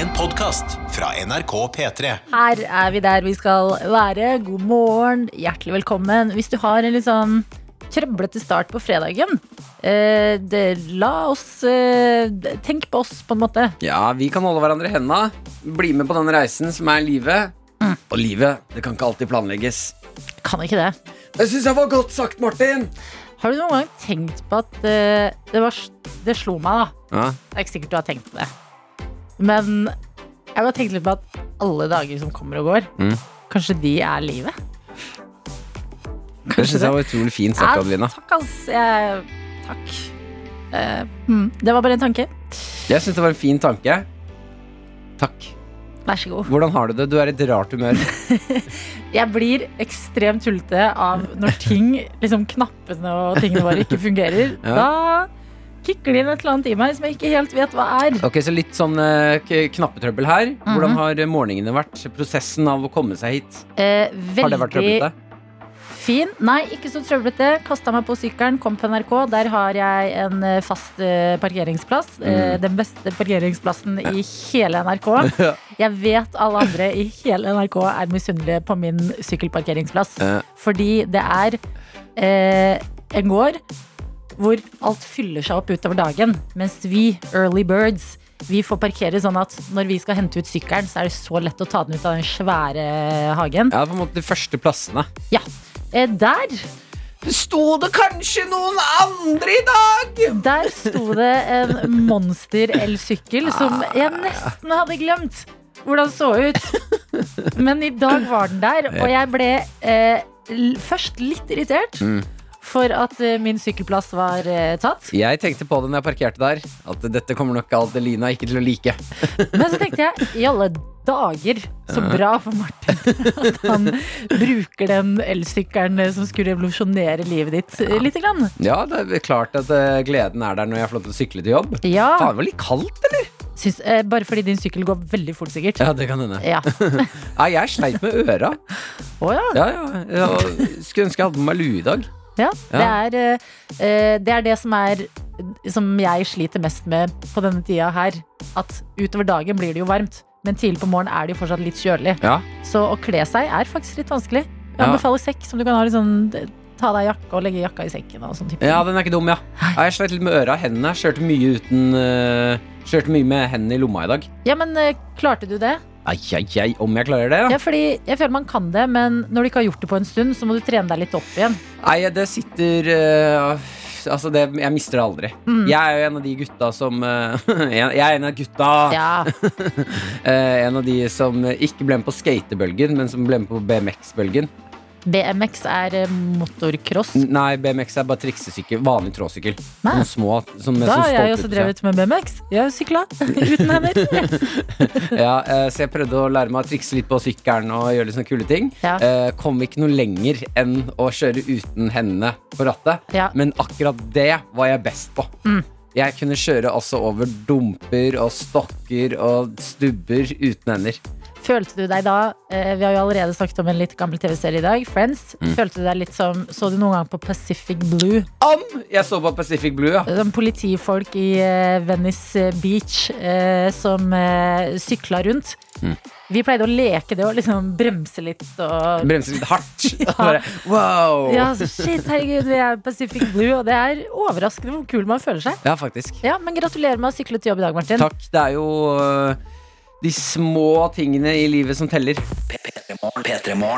En podkast fra NRK P3. Her er vi der vi skal være. God morgen, hjertelig velkommen. Hvis du har en litt sånn trøblete start på fredagen, eh, det, la oss eh, Tenk på oss, på en måte. Ja, vi kan holde hverandre i henda. Bli med på den reisen som er livet. Og livet, det kan ikke alltid planlegges. Kan ikke det. Det syns jeg var godt sagt, Martin! Har du noen gang tenkt på at eh, det, var, det slo meg, da. Ja, Det er ikke sikkert du har tenkt på det. Men jeg bare tenkt litt på at alle dager som kommer og går, Mm. kanskje de er livet? Det syns jeg var utrolig fint sagt, Ja, Adelina. takk, ass. Jeg, takk. Eh, mm, det var bare en tanke. Jeg syns det var en fin tanke. Takk. Vær så god. Hvordan har du det? Du er i et rart humør. Jeg blir ekstremt tullete av når ting, liksom knappene og tingene våre ikke fungerer. Ja. Da kicker det inn et eller annet i meg som jeg ikke helt vet hva er. Ok, Så litt sånn eh, k- knappetrøbbel her. Hvordan Mhm. har morgenene vært? Prosessen av å komme seg hit. Eh, Har det vært veldig trøblete? fin. Nei, ikke så trøblete. Kasta meg på sykkelen, kom på NRK. Der har jeg en eh, fast eh, parkeringsplass. Eh, Mm. den beste parkeringsplassen i hele NRK. Jeg vet alle andre i hele NRK er misunnelige på min sykkelparkeringsplass. Ja. Fordi det er eh, en gård hvor alt fyller seg opp utover dagen. Mens vi, early birds, vi får parkere sånn at når vi skal hente ut sykkelen, så er det så lett å ta den ut av den svære hagen. ja, på en måte de første plassene. Ja. Eh, der, Sto det kanskje noen andre i dag? der sto det en monster-elsykkel som jeg nesten hadde glemt hvordan så ut. Men i dag var den der, og jeg ble eh, først litt irritert. Mm. For at eh, min sykkelplass var eh, tatt. Jeg tenkte på det når jeg parkerte der, at dette kommer nok Adelina ikke til å like. Men så tenkte jeg, i alle dager, så bra for Martin at han bruker den elsykkelen eh, som skulle revolusjonere livet ditt ja. lite grann. Ja, det er klart at gleden er der når jeg får lov til å sykle til jobb. Ja, Faen, det var litt kaldt, eller? syns, eh, bare fordi din sykkel går veldig fort, sikkert. Ja, det kan hende. Ja. Nei, jeg sleit med øra. Å ja. Ja, ja. Jeg skulle ønske jeg hadde med meg lue i dag. Ja. Det, er, eh, det er det som er Som jeg sliter mest med på denne tida her. At utover dagen blir det jo varmt, men tidlig på morgenen er det jo fortsatt litt kjølig. Ja. Så å kle seg er faktisk litt vanskelig. Jeg anbefaler sekk som du kan ha litt sånn Ta deg jakke og legge jakka i sekken og sånn type. ja, den er ikke dum, ja. jeg slet litt med øra. Hendene kjørte mye uten uh, Kjørte mye med hendene i lomma i dag. Ja, men uh, klarte du det? Ai, ai, ai, om jeg klarer det, ja. Ja, fordi jeg føler man kan det, men når du ikke har gjort det på en stund, så må du trene deg litt opp igjen. Nei, det sitter uh, Altså, det, jeg mister det aldri. Mm. Jeg er jo en av de gutta som uh, jeg, jeg er en av gutta. Ja, uh, en av de som ikke ble med på skatebølgen, men som ble med på BMX-bølgen. BMX er eh, motorcross. Nei, BMX er bare triksesykkel. Vanlig tråsykkel. Nei. Sånne små som, Da har jeg også drevet med BMX. Jeg har sykla uten hender. Ja, eh, så jeg prøvde å lære meg å trikse litt på sykkelen og gjøre litt sånne kule ting. Ja. Eh, Kom ikke noe lenger enn å kjøre uten hendene på rattet. Ja. Men akkurat det var jeg best på. Mm. Jeg kunne kjøre altså over dumper og stokker og stubber uten hender. Følte du deg da eh, Vi har jo allerede snakket om en litt gammel TV-serie i dag, Friends. Mm. Følte du deg litt som Så du noen gang på Pacific Blue? Om jeg så på Pacific Blue, ja. Som politifolk i eh, Venice Beach eh, som eh, sykla rundt. Mm. Vi pleide å leke det og liksom bremse litt og Bremse litt hardt. Bare, wow! Ja, shit, herregud, vi er Pacific Blue, og det er overraskende hvor kul man føler seg. Ja, faktisk. Ja, men gratulerer med å ha syklet til jobb i dag, Martin. Takk. Det er jo de små tingene i livet som teller.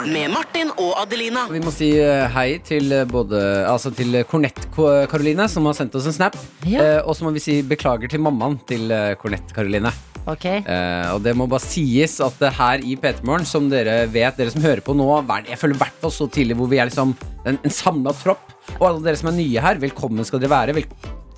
Med Martin og Adelina. Vi må si øh, hei til øh, både Altså til Kornett-Karoline, som har sendt oss en snap. Ja. Eh, og så må vi si beklager til mammaen til Kornett-Karoline. Okay. Eh, og det må bare sies at det her i P3 Morgen, som dere vet, dere som hører på nå Jeg føler i hvert fall så tidlig hvor vi er liksom en, en samla tropp. Og alle dere som er nye her, velkommen skal dere være. Vel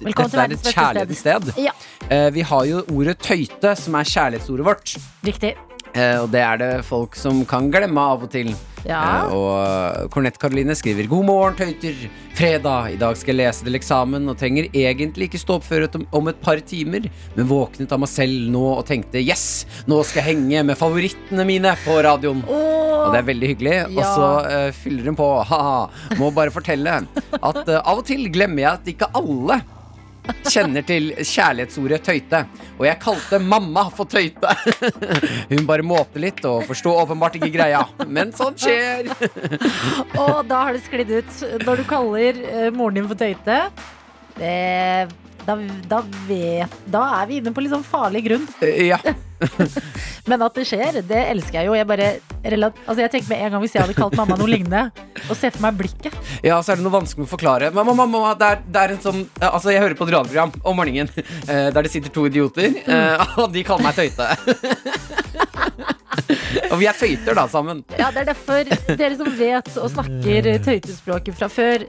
Velkommen Dette er et beste kjærlighetens sted. Ja. Eh, vi har jo ordet tøyte, som er kjærlighetsordet vårt. Riktig. Eh, og det er det folk som kan glemme av og til. Ja. Eh, og Kornett Karoline skriver God morgen, tøyter. Fredag. I dag skal jeg lese til eksamen og trenger egentlig ikke stå opp før et- om et par timer, men våknet av meg selv nå og tenkte yes, nå skal jeg henge med favorittene mine på radioen. Og det er veldig hyggelig. Og så eh, fyller hun på. Haha. Må bare fortelle at eh, av og til glemmer jeg at ikke alle kjenner til kjærlighetsordet tøyte. Og jeg kalte mamma for tøyte. Hun bare måter litt og forsto åpenbart ikke greia. Men sånt skjer. Og da har det sklidd ut. Når du kaller eh, moren din for tøyte, det, da, da, vet, da er vi inne på litt sånn farlig grunn. Ja. Men at det skjer, det elsker jeg jo. Jeg, bare, altså jeg tenker med en gang Hvis jeg hadde kalt mamma noe lignende, og ser for meg blikket ja, så er det noe vanskelig å forklare. Mamma, mamma, det, er, det er en sånn Altså, jeg hører på et radioprogram om morgenen eh, der det sitter to idioter, eh, og de kaller meg tøyte. og vi er tøyter, da, sammen. Ja, det er derfor dere som vet og snakker tøytespråket fra før?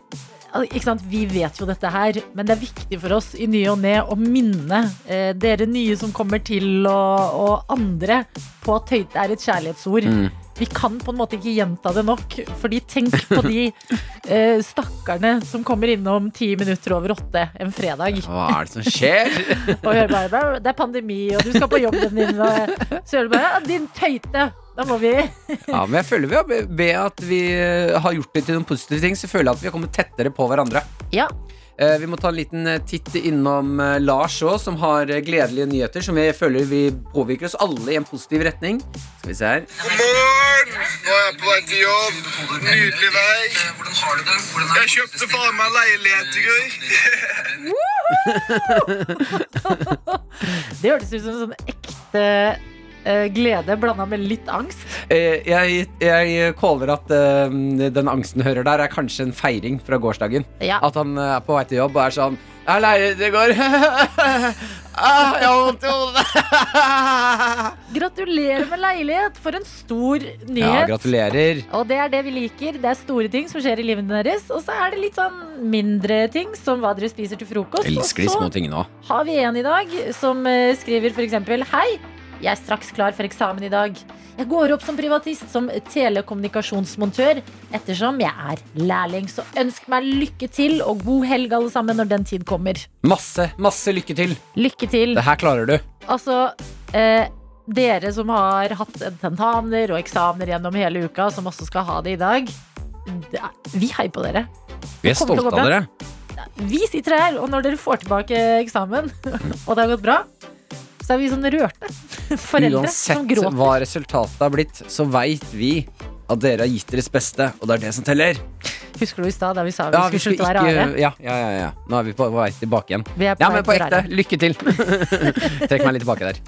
Vi vet jo dette her, men det er viktig for oss i ny og ne å minne eh, dere nye som kommer til, og, og andre, på at høyde er et kjærlighetsord. Vi kan på en måte ikke gjenta det nok, fordi tenk på de eh, stakkarene som kommer innom ti minutter over åtte en fredag. Hva er det som skjer? Og hører bare det er pandemi, og du skal på jobben din. Og så hører du bare din tøyte. Da må vi Ja, men jeg føler vi har, Ved at vi eh, har gjort det til noen positive ting, så føler jeg at vi har kommet tettere på hverandre. Ja. Eh, Vi må ta en liten eh, titt innom Lars òg, som har gledelige nyheter. Som vi føler vi påvirker oss alle i en positiv retning. Skal vi se her. God morgen! Nå er jeg på vei til jobb. Nydelig vei. Jeg kjøpte faen meg leilighet i går. Det hørtes ut som en sånn ekte glede blanda med litt angst. Eh, Jeg, jeg caller at eh, den angsten hører der, er kanskje en feiring fra gårsdagen. Ja. At han eh, er på vei til jobb og er sånn Jeg er leilighet det går. ah, jeg har vondt i hodet. Gratulerer med leilighet! For en stor ja, nyhet. gratulerer. og det er det vi liker. Det er store ting som skjer i livet deres. Og så er det litt sånn mindre ting, som hva dere spiser til frokost. Elsker de og så små tingene òg. har vi en i dag som eh, skriver f.eks.: Hei, jeg er straks klar for eksamen i dag. Jeg går opp som privatist som telekommunikasjonsmontør ettersom jeg er lærling. Så ønsk meg lykke til og god helg, alle sammen, når den tid kommer. Masse, masse lykke til. Lykke til. Det her klarer du. Altså, eh, dere som har hatt tentamener og eksamener gjennom hele uka, som også skal ha det i dag. Vi heier på dere. Vi er stolte av dere. Vi sitter her, og når dere får tilbake eksamen, og det har gått bra, så er vi sånn rørte foreldre som gråter. Uansett hva resultatet har blitt, så veit vi at dere har gitt deres beste, og det er det som teller. Husker du i stad da vi sa vi Ja, vi skulle slutte å være rare? ja, ja, ja, ja. Nå er vi på vei tilbake igjen. Vi er på Ja, men på ekte. Lykke til. Trekk meg litt tilbake der.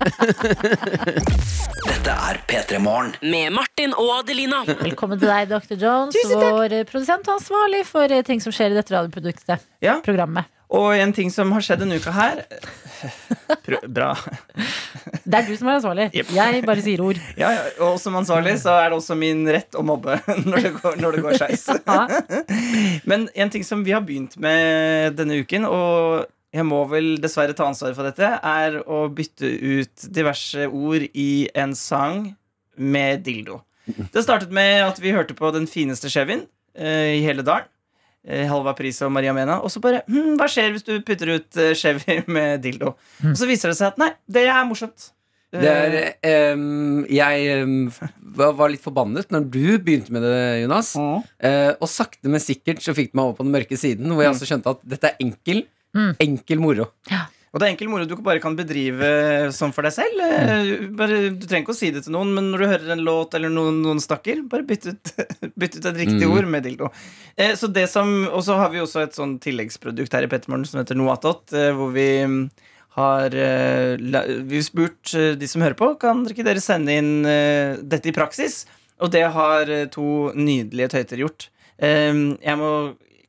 Dette er P3 Morgen. Med Martin og Adelina. Velkommen til deg, Dr. Jones, vår produsent og ansvarlig for eh, ting som skjer i dette radioproduktet. Ja, Programmet. Og en ting som har skjedd denne uka her Prøv, Bra. Det er du som er ansvarlig. Yep. Jeg bare sier ord. Ja, ja, og som ansvarlig så er det også min rett å mobbe når det går, når det går skeis. Ja. Men en ting som vi har begynt med denne uken, og jeg må vel dessverre ta ansvaret for dette, er å bytte ut diverse ord i en sang med dildo. Det startet med at vi hørte på Den fineste Chevyen eh, i hele dalen. Eh, Halva Pris og Maria Mena. Og så bare hm, Hva skjer hvis du putter ut eh, Chevy med dildo? Og så viser det seg at nei, det er morsomt. Det er, um, jeg um, var litt forbannet når du begynte med det, Jonas. Mm. Uh, og sakte, men sikkert så fikk det meg over på den mørke siden, hvor jeg også skjønte at dette er enkel. Mm. Enkel moro. Og det er enkel moro du bare kan bedrive sånn for deg selv. Eh, Bare, du trenger ikke å si det til noen, men når du hører en låt eller noen, noen snakker, bare bytt ut, bytt ut et riktig Mm. ord med dildo. Eh, så det som, Og så har vi også et sånn tilleggsprodukt her i Pettermorgen som heter Noatot, eh, hvor vi mm, har eh, Vi har spurt eh, de som hører på, kan dere ikke dere sende inn dette i praksis? Og det har to nydelige tøyter gjort. Jeg må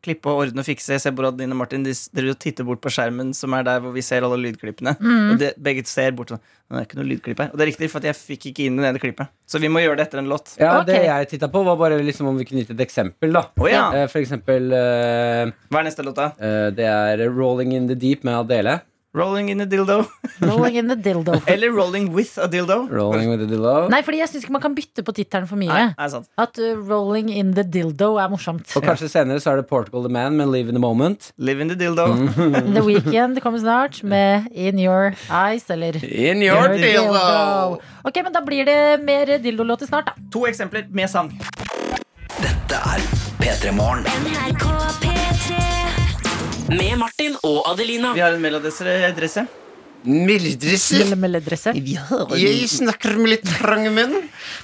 klippe og ordne og fikse. Jeg ser bare at Nina Martin de s- og titter bort på skjermen, som er der hvor vi ser alle lydklippene. Mm. Og de, begge ser bort sånn Det er ikke noe lydklipp her. Og det er riktig, for at jeg fikk ikke inn det nede klippet. Så vi må gjøre det etter en låt. Ja, okay. Det jeg titta på, var bare liksom om vi kunne gitt et eksempel. da Oh, ja. Eh, For eksempel uh, Hva er neste låt, da? Uh, Det er 'Rolling in the Deep' med Adele. Rolling in a dildo. Rolling in the dildo. Eller Rolling with a dildo. Rolling with a dildo. Nei, fordi jeg syns ikke man kan bytte på tittelen for mye. Nei, nei, sant. At uh, rolling in the dildo er morsomt. Og kanskje senere så er det Portugal the Man med 'Live in the Moment'. Live in the dildo. Mm. The Weekend kommer snart med In Your Eyes, eller In Your your dildo! Ok, men da blir det mer dildolåter snart, da. To eksempler med sang. Dette er P3 Morgen. Med Martin og Adelina. Vi har en mailadresse. Melledresse. Jeg snakker med litt trange menn.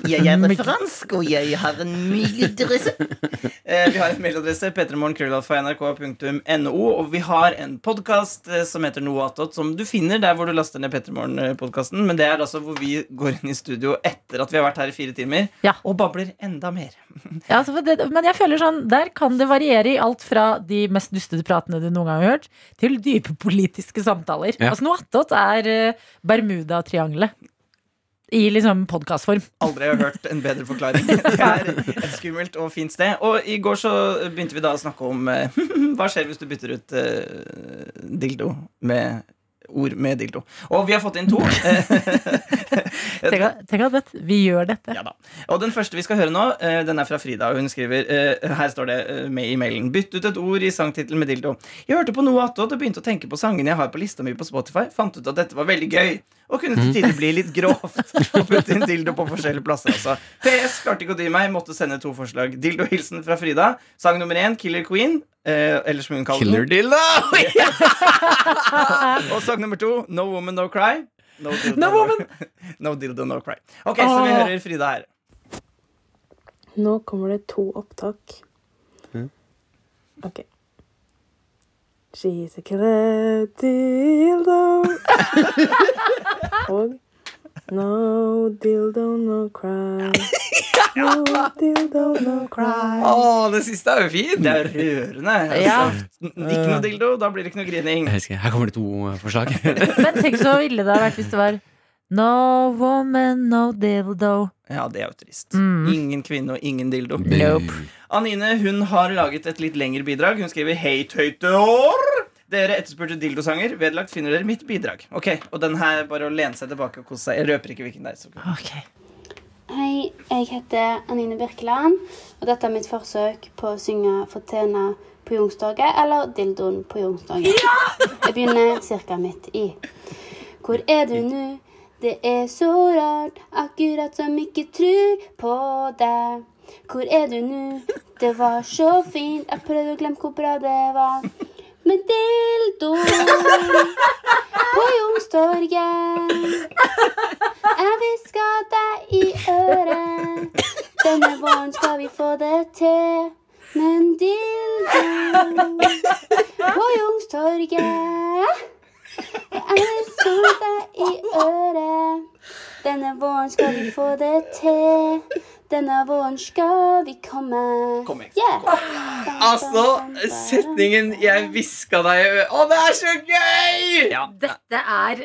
Jeg er fransk, og jeg har en mailadresse. eh, vi har en mailadresse, p3morgen.krøllalfa.nrk.no, og vi har en podkast eh, som heter Noe attåt, som du finner der hvor du laster ned P3morgen-podkasten. Men det er altså hvor vi går inn i studio etter at vi har vært her i fire timer, Ja. og babler enda mer. Ja, altså, det, men jeg føler sånn, der kan det variere i alt fra de mest dustete pratene du noen gang har hørt, til dype politiske samtaler. Ja. Altså, noe attåt er Bermudatriangelet. Bermuda-triangelet. I liksom podkastform. Aldri har hørt en bedre forklaring. Det er et skummelt og fint sted. Og i går så begynte vi da å snakke om eh, hva skjer hvis du bytter ut eh, dildo med ord med dildo. Og vi har fått inn to. Tenk, at- tenk at vi gjør dette. Ja. Og den første vi skal høre nå, eh, den er fra Frida. Hun skriver eh, Her står det eh, med i mailen. Bytt ut et ord i sangtittelen med dildo. Jeg hørte på noe attåt og begynte å tenke på sangene jeg har på lista mi på Spotify. Fant ut at dette var veldig gøy. Og kunne til tider bli litt grovt. Og putte inn dildo på forskjellige plasser. Altså. PS klarte ikke å dy meg. Måtte sende to forslag. Dildo-hilsen fra Frida. Sang nummer én, Killer Queen. Eh, eller som hun kaller den. Yes. Og sang nummer to, No Woman No Cry. No dildo, No woman. no dildo, no cry. Ok, så vi hører Frida her. Nå kommer det to opptak. Ok. She's a killer dildo. Og No dildo, no cry. No dildo, no cry. Å, det siste er jo fint! Det er rørende. Ja. Altså, ikke noe dildo, da blir det ikke noe grining. Husker, Her kommer det to eh, forslag. Men tenk så ille det hadde vært hvis det var No woman, no dildo. Ja, det er jo trist. Mm. Ingen kvinne og ingen dildo. Nope. Anine hun har laget et litt lengre bidrag. Hun skriver Hei, tøyteår! Dere etterspurte dildosanger. Vedlagt finner dere mitt bidrag. Ok, Og den her bare å lene seg tilbake og kose seg. Jeg røper ikke hvilken det er. så- Ok. Hei, jeg heter Anine Birkeland, og dette er mitt forsøk på å synge Fortena på Youngstorget, eller Dildoen på Youngstorget. Jeg begynner cirka midt i. Hvor er du nå? Det er så rart, akkurat som ikke tror på deg. Hvor er du nå? Det var så fint, jeg prøvde å glemme hvor bra det var. Men dildo på Youngstorget jeg hviska deg i øret. Denne våren skal vi få det til. Men dildo på Youngstorget. Jeg hvisker deg i øret. Denne våren skal vi få det til. Denne våren skal vi komme. Kom igjen. Yeah. Altså, setningen 'jeg hviska deg i øret' Å, det er så gøy! Ja, Dette er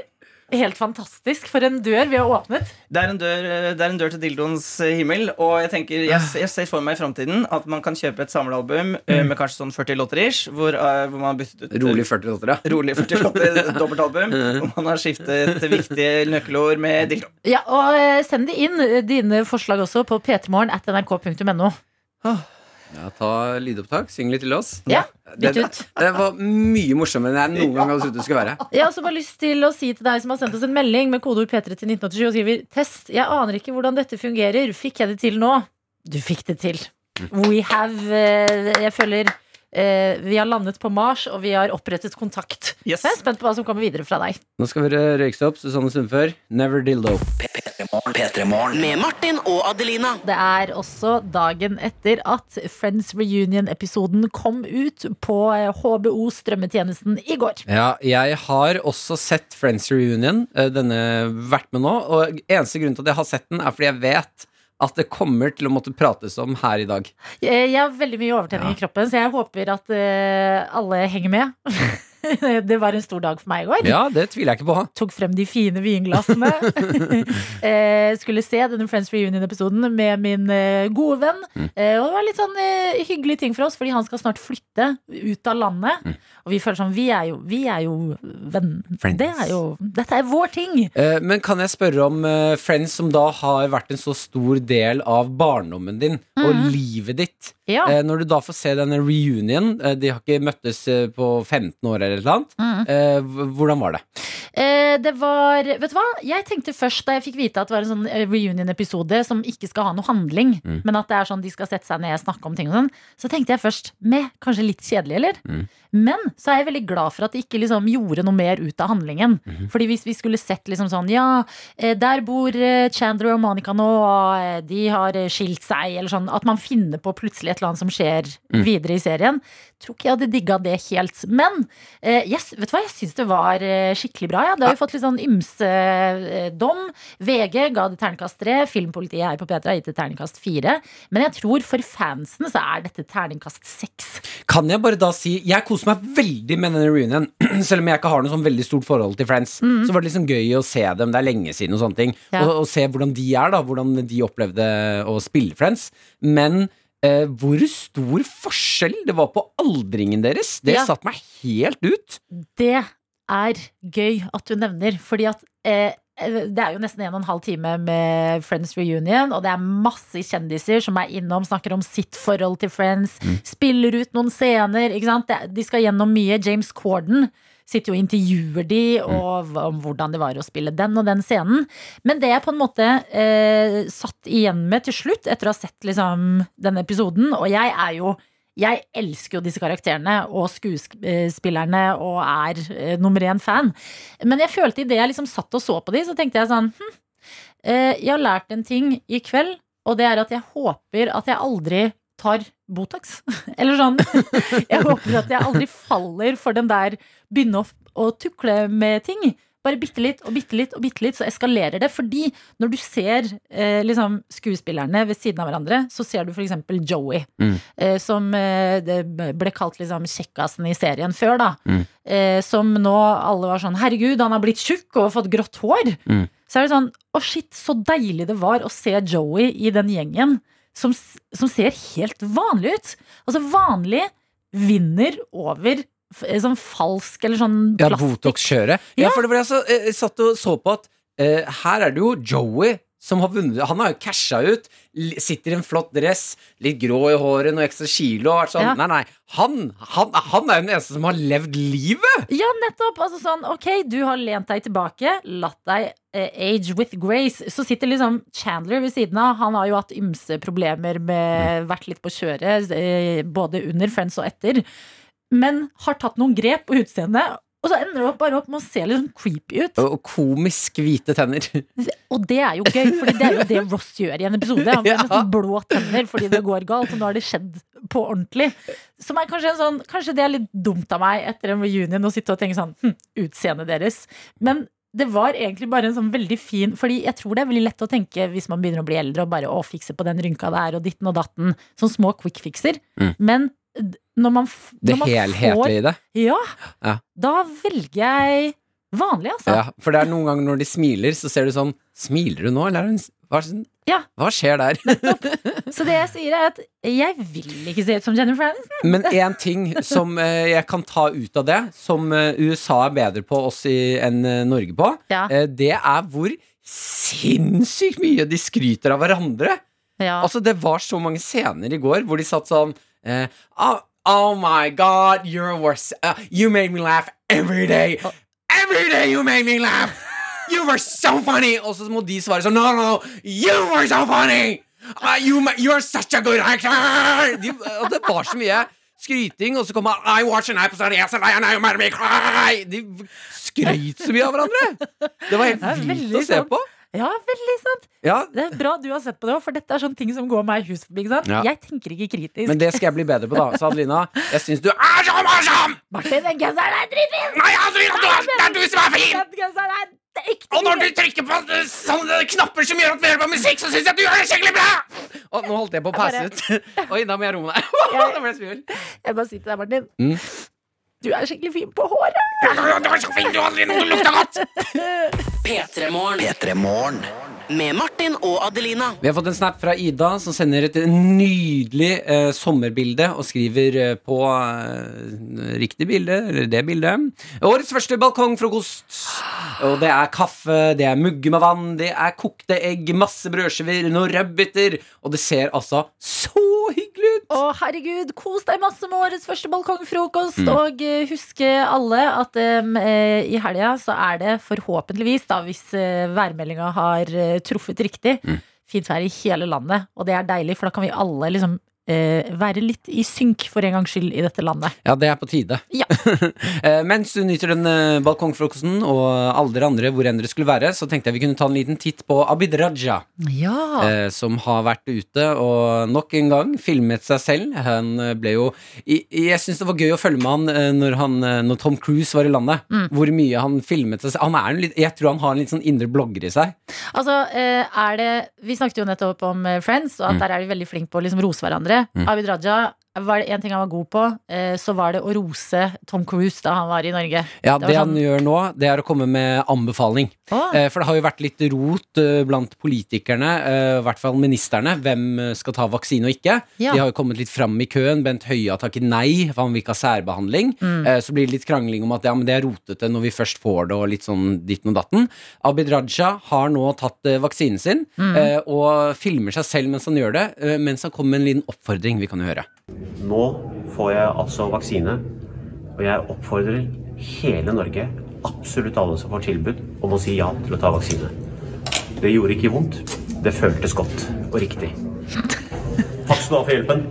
helt fantastisk. For en dør vi har åpnet. det er, en dør, det er en dør til dildoens eh, himmel. Og jeg tenker, jeg, jeg ser for meg i framtiden at man kan kjøpe et samlealbum mm. med kanskje sånn 40 låter ish, hvor, eh, hvor man har byttet ut Rolig 40 låter, ja. Rolig 40 låter, dobbeltalbum. Hvor man har skiftet viktige nøkkelord med dildo. Ja, og eh, Send det inn, eh, dine forslag også, på p3morgen at nrk.no. ja. Ta lydopptak. Syng litt til oss. Ja, bytt ut. det var mye morsommere enn jeg noen gang hadde trodd det skulle være. Jeg har også bare lyst til å si til deg som har sendt oss en melding med kodeord P3 til 1987 og skriver Test, jeg aner ikke hvordan dette fungerer. Fikk jeg det til nå? Du fikk det til. We have eh, Jeg føler eh, vi har landet på Mars, og vi har opprettet kontakt. Yes. Jeg er spent på hva som kommer videre fra deg. Nå skal vi høre Røyksopp, Susanne Sundfør. Never dildo. P3morgen. Med Martin og Adelina. Det er også dagen etter at Friends Reunion-episoden kom ut på eh, HBO strømmetjenesten i går. Ja, jeg har også sett Friends Reunion, eh, denne vært med nå. Og eneste grunn til at jeg har sett den, er fordi jeg vet at det kommer til å måtte prates om her i dag. Eh, Jeg har veldig mye overtenning i kroppen, så jeg håper at eh, alle henger med. det var en stor dag for meg i går. Ja, det tviler jeg ikke på. Tok frem de fine vinglassene. eh, skulle se denne Friends Reunion-episoden med min eh, gode venn. Mm. Eh, og det var litt sånn hyggelig ting for oss, fordi han skal snart flytte ut av landet. Mm. Og vi føler sånn Vi er jo, vi er jo venn. Friends. Det er jo, dette er vår ting. Men kan jeg spørre om Friends, som da har vært en så stor del av barndommen din og livet ditt. Ja. Når du da får se denne reunion, de har ikke møttes på 15 år eller eller noe annet. Mm. Eh, hvordan var det? Eh, det var Vet du hva? Jeg tenkte først da jeg fikk vite at det var en sånn eh, reunion-episode som ikke skal ha noe handling, Mm. men at det er sånn de skal sette seg ned og snakke om ting og sånn, så tenkte jeg først med kanskje litt kjedelig, eller? Mm. Men så er jeg veldig glad for at de ikke liksom gjorde noe mer ut av handlingen. Mhm. Fordi hvis vi skulle sett liksom sånn Ja, eh, der bor eh, Chandler og Monica nå, og eh, de har skilt seg, eller sånn. At man finner på plutselig et eller annet som skjer Mm. videre i serien. Tror ikke jeg hadde digga det helt. Men yes, vet du hva, jeg syns det var skikkelig bra. Ja. Det har jo fått litt sånn ymse dom. VG ga det terningkast tre. Filmpolitiet her på P3 har gitt det terningkast fire. Men jeg tror for fansen så er dette terningkast seks. Kan jeg bare da si Jeg koser meg veldig med denne reunion. Selv om jeg ikke har noe sånn veldig stort forhold til Friends. Så var det liksom gøy å se dem. Det er lenge siden og sånne ting. Ja. Og, og se hvordan de er, da. Hvordan de opplevde å spille Friends. Men eh, hvor stor forskjell det var på aldringen deres, det Ja. satte meg helt ut. Det er gøy at du nevner, fordi at eh, det er jo nesten en og en halv time med Friends reunion, og det er masse kjendiser som er innom, snakker om sitt forhold til Friends, spiller ut noen scener. De skal gjennom mye. James Corden sitter jo og intervjuer de og om hvordan det var å spille den og den scenen. Men det jeg på en måte eh, satt igjen med til slutt, etter å ha sett liksom, denne episoden, og jeg er jo jeg elsker jo disse karakterene og skuespillerne og er eh, nummer én fan. Men jeg følte idet jeg liksom satt og så på de, så tenkte jeg sånn hm, eh, Jeg har lært en ting i kveld, og det er at jeg håper at jeg aldri tar Botox. Eller sånn. Jeg håper at jeg aldri faller for den der begynne å, å tukle med ting. Bare bitte litt og bitte litt og bitte litt, så eskalerer det. Fordi når du ser eh, liksom, skuespillerne ved siden av hverandre, så ser du f.eks. Joey, Mm. eh, som eh, ble kalt liksom, kjekkasen i serien før. da Mm. eh, Som nå alle var sånn Herregud, han har blitt tjukk og fått grått hår. Mm. Så er det sånn Å, shit, så deilig det var å se Joey i den gjengen som, som ser helt vanlig ut. Altså, vanlig vinner over sånn falsk eller sånn Ja. Botox-kjøret. Ja. Ja. for det var altså, jeg satt og så på at uh, her er det jo Joey som har vunnet. Han har jo casha ut. Sitter i en flott dress, litt grå i håret, noe ekstra kilo. Og sånn, Ja. Nei, nei. Han, han, han er jo den eneste som har levd livet! Ja, nettopp. Altså sånn, ok, du har lent deg tilbake, latt deg eh, age with grace. Så sitter liksom Chandler ved siden av. Han har jo hatt ymse problemer med vært litt på kjøret, eh, både under Friends og etter. Men har tatt noen grep på utseendet. Og så ender det bare opp med å se litt sånn creepy ut. Og komisk hvite tenner. Og det er jo gøy, for det er jo det Ross gjør i en episode. Han får Ja. nesten blå tenner fordi det går galt, og nå har det skjedd på ordentlig. Som er kanskje en sånn Kanskje det er litt dumt av meg etter en reunion å sitte og tenke sånn hm, Utseendet deres. Men det var egentlig bare en sånn veldig fin Fordi jeg tror det er veldig lett å tenke hvis man begynner å bli eldre og bare å fikse på den rynka der og ditten og datten. Sånn små quick fixer. Mm. Men når man, når Det helhetlige helhetlige i det. Ja, Ja. da velger jeg vanlig, altså. Ja, for det er noen ganger når de smiler, så ser du sånn Smiler du nå, eller er hun hva, Ja. hva skjer der? Så det jeg sier, er at jeg vil ikke se ut som Jennifer Aniston. Men én ting som eh, jeg kan ta ut av det, som eh, USA er bedre på oss enn eh, Norge på, Ja. det er hvor sinnssykt mye de skryter av hverandre. Ja. Altså, det var så mange scener i går hvor de satt sånn eh, oh, oh my god, you're worse. Uh, you made me laugh every day. Every day you made me laugh. You were so funny. Og så må de svare sånn No, no, no! you were so funny. Uh, you, you're such a good actor. De, og det var så mye skryting, og så kom han I watch an episode yes, and I made me cry. De skrøt så mye av hverandre. Det var helt vilt å se på. Ja, veldig sant. Ja, Det er bra du har sett på det òg, for dette er sånne ting som går meg i hus forbi. Ja. Jeg tenker ikke kritisk. Men det skal jeg bli bedre på, da. Så Adelina, jeg syns du er så morsom! Martin, den genseren er dritfin! Nei, Adelina, du er, det er du som er fin! Den genseren er Og når du trykker på sånne knapper som gjør at vi hører på musikk, så syns jeg at du gjør det skikkelig bra! Og nå holdt jeg på å passe ut. Oi, da må jeg roe meg. Nå ble jeg svimmel. Jeg bare sier til deg, Martin. Mm. Du er skikkelig fin på håret. Du var så fint, du, Adelina. Du lukter godt. P3morgen. P3morgen. Med Martin og Adelina. Vi har fått en snap fra Ida, som sender et nydelig eh, sommerbilde og skriver eh, på eh, riktig bilde, eller det bildet. Årets første balkongfrokost. Og det er kaffe, det er mugge med vann, det er kokte egg, masse brødskiver, noen rødbeter. Og det ser altså så hyggelig absolutt! Å, herregud, kos deg masse med årets første balkongfrokost. Mm. Og uh, huske alle at um, uh, i helga så er det forhåpentligvis, da, hvis uh, værmeldinga har eh, truffet riktig, Mm. fint vær i hele landet. Og det er deilig, for da kan vi alle liksom eh, være litt i synk for en gangs skyld i dette landet. Ja, det er på tide. Ja. Eh, Mens du nyter den eh, balkongfrokosten, og alle dere andre hvor enn dere skulle være, så tenkte jeg vi kunne ta en liten titt på Abid Raja. Ja. eh, som har vært ute og nok en gang filmet seg selv. Han eh, ble jo i- Jeg syns det var gøy å følge med han når, han, når Tom Cruise var i landet. Mm. Hvor mye han filmet seg selv. Han er en litt, jeg tror han har en litt sånn indre blogger i seg. Altså, er det Vi snakket jo nettopp om Friends, og at Mm. der er de veldig flinke på å liksom rose hverandre. Mm. Abid Raja var det en ting han var god på, eh, så var det å rose Tom Cruise da han var i Norge. Ja, Det Det, han sånn- gjør nå, det er å komme med anbefaling. Eh, For det har jo vært litt rot eh, blant politikerne, i hvert fall ministerne, hvem skal ta vaksine og ikke. Ja. De har jo kommet litt fram i køen. Bent Høie har takket nei, for han vil ikke ha særbehandling. Mm. Så blir det litt krangling om at ja, men det er rotete når vi først får det, og litt sånn ditten og datten. Abid Raja har nå tatt vaksinen sin, Mm. og filmer seg selv mens han gjør det, mens han kommer med en liten oppfordring. Vi kan høre. Nå får jeg altså vaksine, og jeg oppfordrer hele Norge, absolutt alle som får tilbud, om å si ja til å ta vaksine. Det gjorde ikke vondt. Det føltes godt og riktig. Takk skal du ha for hjelpen.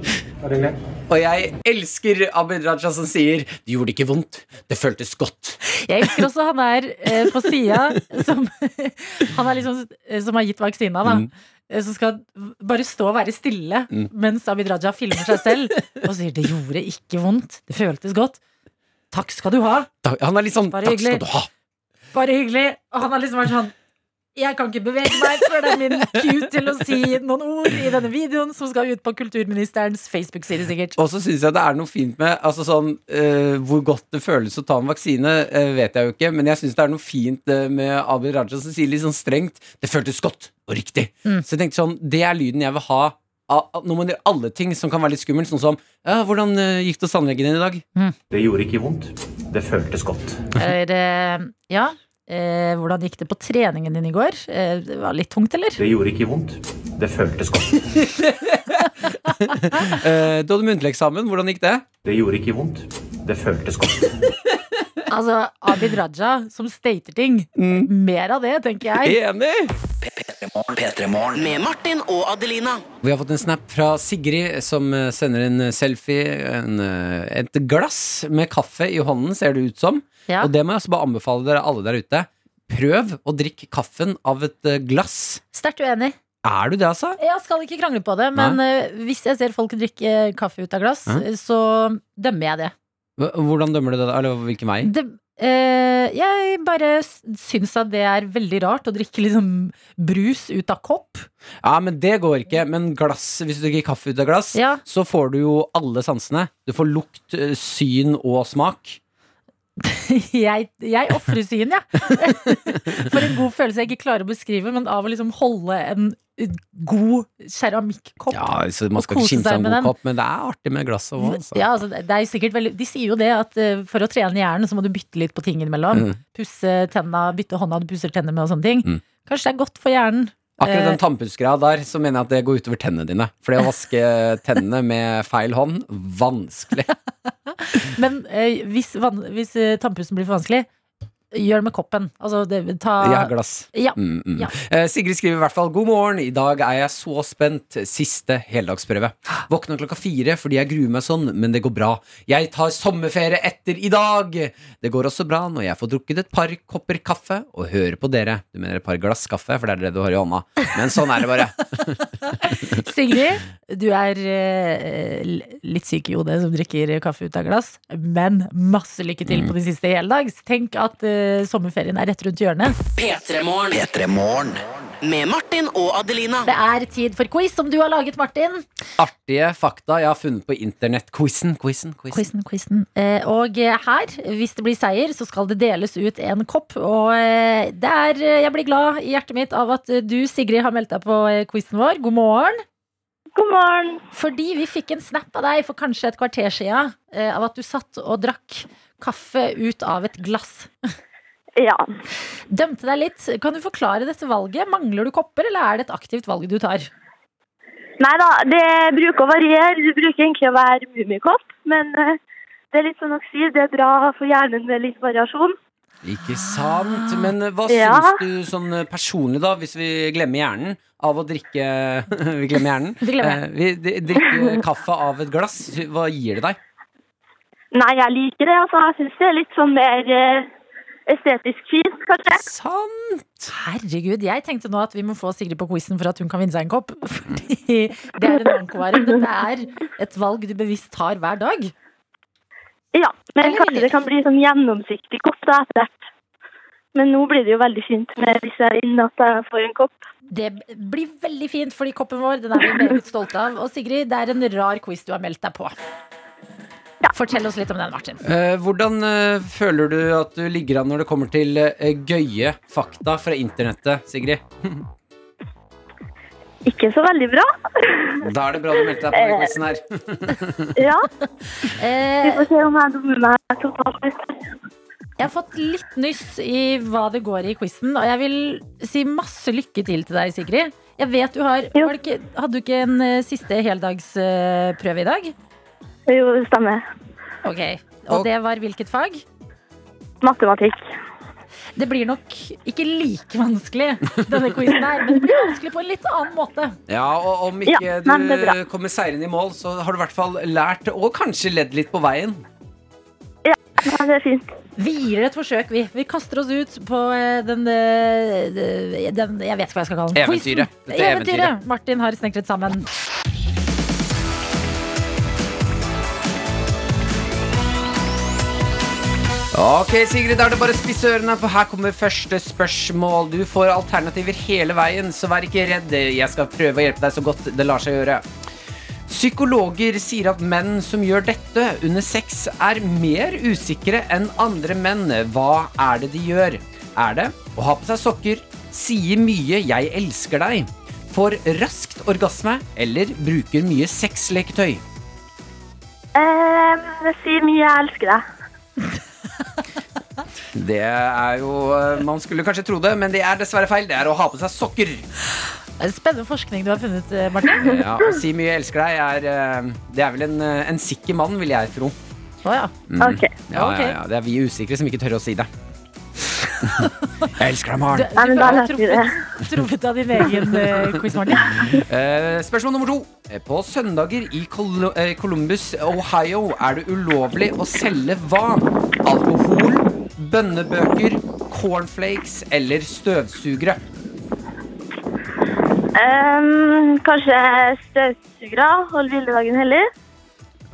Og jeg elsker Abid Raja som sier 'det gjorde ikke vondt, det føltes godt'. Jeg elsker også han der eh, på sida som Han er liksom eh, som har gitt vaksina, da. Mm. Eh, Som skal bare stå og være stille Mm. mens Abid Raja filmer seg selv og sier 'det gjorde ikke vondt, det føltes godt'. Takk skal du ha. Han er litt sånn 'takk skal du ha'. Bare hyggelig. Og han har liksom vært sånn Jeg kan ikke bevege meg før det er min cue til å si noen ord i denne videoen, som skal ut på kulturministerens Facebook-side, sikkert. Og så syns jeg det er noe fint med altså sånn, uh, Hvor godt det føles å ta en vaksine, uh, vet jeg jo ikke, men jeg syns det er noe fint eh, med Abid Raja som sier litt sånn strengt 'det føltes godt og riktig'. Mm. Så jeg tenkte sånn, det er lyden jeg vil ha. Når man gjør alle ting som kan være litt skummelt, sånn som ja, 'Hvordan gikk det hos tannlegen din i dag?' Det gjorde ikke vondt. Det føltes godt. Er det ja. Eh, hvordan gikk det på treningen din i går? Eh, det var litt tungt, eller? Det gjorde ikke vondt. Det føltes godt. Eh, du hadde muntlig eksamen, hvordan gikk det? Det gjorde ikke vondt. Det føltes godt. Altså, Abid Raja som stater ting. Mer av det, tenker jeg. Enig! P3morgen med Martin og Adelina. Vi har fått en snap fra Sigrid som eh, sender en selfie. En, eh, et glass med kaffe i hånden, ser det ut som. Ja. Og det må jeg også bare anbefale dere alle der ute. Prøv å drikke kaffen av et eh, glass. Sterkt uenig. Er du det, altså? Jeg skal ikke krangle på det, men Nei. hvis jeg ser folk drikke kaffe ut av glass, eh, så dømmer jeg det. Hvordan dømmer du det? da? Eller hvilken vei? det eh, jeg bare syns at det er veldig rart å drikke liksom brus ut av kopp. Ja, men det går ikke. Men glass, hvis du drikker kaffe ut av glass, Ja. så får du jo alle sansene. Du får lukt, eh, syn og smak. jeg jeg ofrer syn, jeg. For en god følelse jeg ikke klarer å beskrive, men av å liksom holde en god keramikkopp. Ja, så Man skal ikke kimse av en god kopp, men det er artig med glass og vann. Ja, altså, det er sikkert veldig De sier jo det at uh, for å trene hjernen, så må du bytte litt på ting innimellom. Mm. Pusse tenna, bytte hånda du pusser tennene med og sånne ting. Mm. Kanskje det er godt for hjernen. Akkurat Eh, den tannpussgreia der, så mener jeg at det går utover tennene dine. For det å vaske tennene med feil hånd, vanskelig. Men eh, hvis, van- hvis tannpussen blir for vanskelig, gjør det med koppen. Altså, det, ta Ja, glass. Ja. Mm, mm. Ja. Eh, Sigrid skriver i hvert fall 'God morgen, i dag er jeg så spent'. Siste heldagsprøve. Våkna klokka fire fordi jeg gruer meg sånn, men det går bra. Jeg tar sommerferie etter i dag! Det går også bra når jeg får drukket et par kopper kaffe og hører på dere. Du mener et par glass kaffe, for det er det du har i hånda. Men sånn er det bare. Sigrid, du er eh, litt syk i hodet som drikker kaffe ut av glass, men masse lykke til Mm. på de siste heldags. Tenk at eh, sommerferien er rett rundt hjørnet. P3morgen P3morgen. med Martin og Adelina. Det er tid for quiz som du har laget, Martin. Artige fakta jeg har funnet på internett-quizen. Quizen, quizen. Quizen, quizen. Eh, og her, hvis det blir seier, så skal det deles ut en kopp. Og eh, det er, jeg blir glad i hjertet mitt av at du, Sigrid, har meldt deg på quizen vår. God morgen. God morgen. Fordi vi fikk en snap av deg for kanskje et kvarter siden eh, av at du satt og drakk kaffe ut av et glass. Ja. Dømte deg litt. Kan du forklare dette valget? Mangler du kopper, eller er det et aktivt valg du tar? Nei da, det bruker å variere. Det bruker egentlig å være mummikopp, men eh, det er litt som dere sier, det er bra for hjernen med litt variasjon. Ikke sant? Men hva Ja. syns du sånn eh, personlig, da, hvis vi glemmer hjernen, av å drikke Vi glemmer hjernen. Vi glemmer Eh, vi drikker kaffe av et glass. Hva gir det deg? Nei, jeg liker det. altså. Jeg syns det er litt sånn mer eh, estetisk fint, kanskje. Sant! Herregud, jeg tenkte nå at vi må få Sigrid på quizen for at hun kan vinne seg en kopp. Fordi det er en ankovare. Dette er et valg du bevisst tar hver dag. Ja, men kanskje det kan bli sånn gjennomsiktig kopp da etter hvert. Men nå blir det jo veldig fint med hvis jeg vinner at jeg får en kopp. Det blir veldig fint, fordi koppen vår den er vi meget stolte av. Og Sigrid, det er en rar quiz du har meldt deg på. Fortell oss litt om den, Martin. Eh, hvordan eh, føler du at du ligger an når det kommer til eh, gøye fakta fra internettet, Sigrid? Ikke så veldig bra. Da er det bra du meldte deg på denne quizen her. Ja. Eh, Vi får se om jeg dummer meg totalt ut. Jeg har fått litt nyss i hva det går i quizen, og jeg vil si masse lykke til til deg, Sigrid. Jeg vet du har, har du ikke, Hadde du ikke en eh, siste heldagsprøve i dag? Jo, det stemmer. Ok, Og det var hvilket fag? Matematikk. Det blir nok ikke like vanskelig, denne quizen her, men det blir vanskelig på en litt annen måte. Ja, og om ikke Ja, du kommer seirende i mål, så har du i hvert fall lært, og kanskje ledd litt på veien. Ja, det er fint. Vi gir et forsøk, vi. Vi kaster oss ut på eh, den, eh, den Jeg vet ikke hva jeg skal kalle den. Eventyret. Eventyret. eventyret. Martin har snekret sammen. Ok, Sigrid, da er det bare å spisse ørene, for her kommer første spørsmål. Du får alternativer hele veien, så vær ikke redd. Jeg skal prøve å hjelpe deg så godt det lar seg gjøre. Psykologer sier at menn som gjør dette under sex, er mer usikre enn andre menn. Hva er det de gjør? Er det å ha på seg sokker, sier mye 'jeg elsker deg', får raskt orgasme eller bruker mye sexleketøy? Eh, sier mye 'jeg elsker deg'. Det er jo eh, Man skulle kanskje tro det, men det er dessverre feil. Det er å ha på seg sokker. Spennende forskning du har funnet, eh, Martin. Ja, Å si mye 'elsker deg' er eh, Det er vel en, en sikker mann, vil jeg tro. Å ja. Mm. Okay. Ja, ja, ja. Det er vi usikre som ikke tør å si det. jeg elsker deg, Maren. Du, du har truffet, truffet av din egen uh, quiz, Martin. Uh, spørsmål nummer to. På søndager i Col Columbus, Ohio, er det ulovlig å selge hva? Alkohol, bønnebøker, cornflakes eller støvsugere? Um, kanskje støvsugere. Hold hviledagen hellig.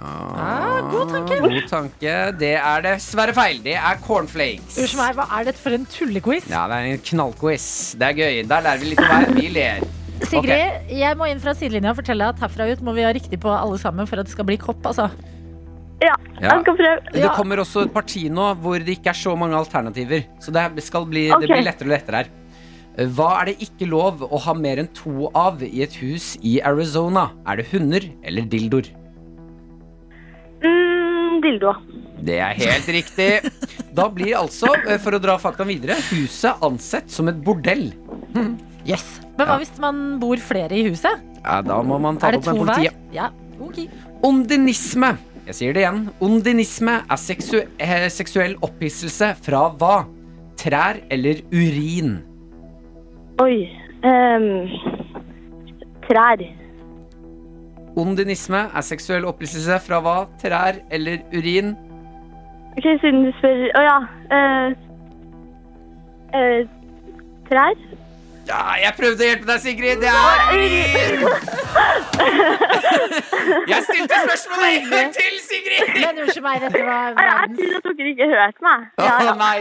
Ah, god tanke. God tanke. Det er dessverre feil. Det er cornflakes. Unnskyld meg, hva er dette for en tullequiz? Ja, det er en knallquiz. Det er gøy. Der lærer vi litt om hver. Vi ler. Sigrid, jeg må inn fra sidelinja og fortelle at herfra ut må vi ha riktig på alle sammen for at det skal bli kopp, altså. Ja, Ja. jeg skal prøve. Det kommer også et parti nå hvor det ikke er så mange alternativer. Så det skal bli, okay. det blir lettere og lettere her. Hva er det ikke lov å ha mer enn to av i et hus i Arizona? Er det hunder eller dildoer? Mm, dildo. Det er helt riktig. Da blir altså, eh, for å dra faktaen videre, huset ansett som et bordell. Yes. Men hva hvis man bor flere i huset? Ja, da må man ta det opp med politiet. Ja, Okay. Ondinisme. Jeg sier det igjen. Ondinisme er seksu eh, seksuell opphisselse fra hva? Trær eller urin? Oi. ehm, trær. Ondinisme er seksuell opphisselse fra hva? Trær eller urin? Ok, siden du spør Å ja. eh, eh, trær? Ja, jeg prøvde å hjelpe deg, Sigrid. Det er! Jeg stilte spørsmålet en gang til, Sigrid! Men unnskyld meg, dette var Jeg verdens tror at dere ikke hørte meg. Ja, ja. nei!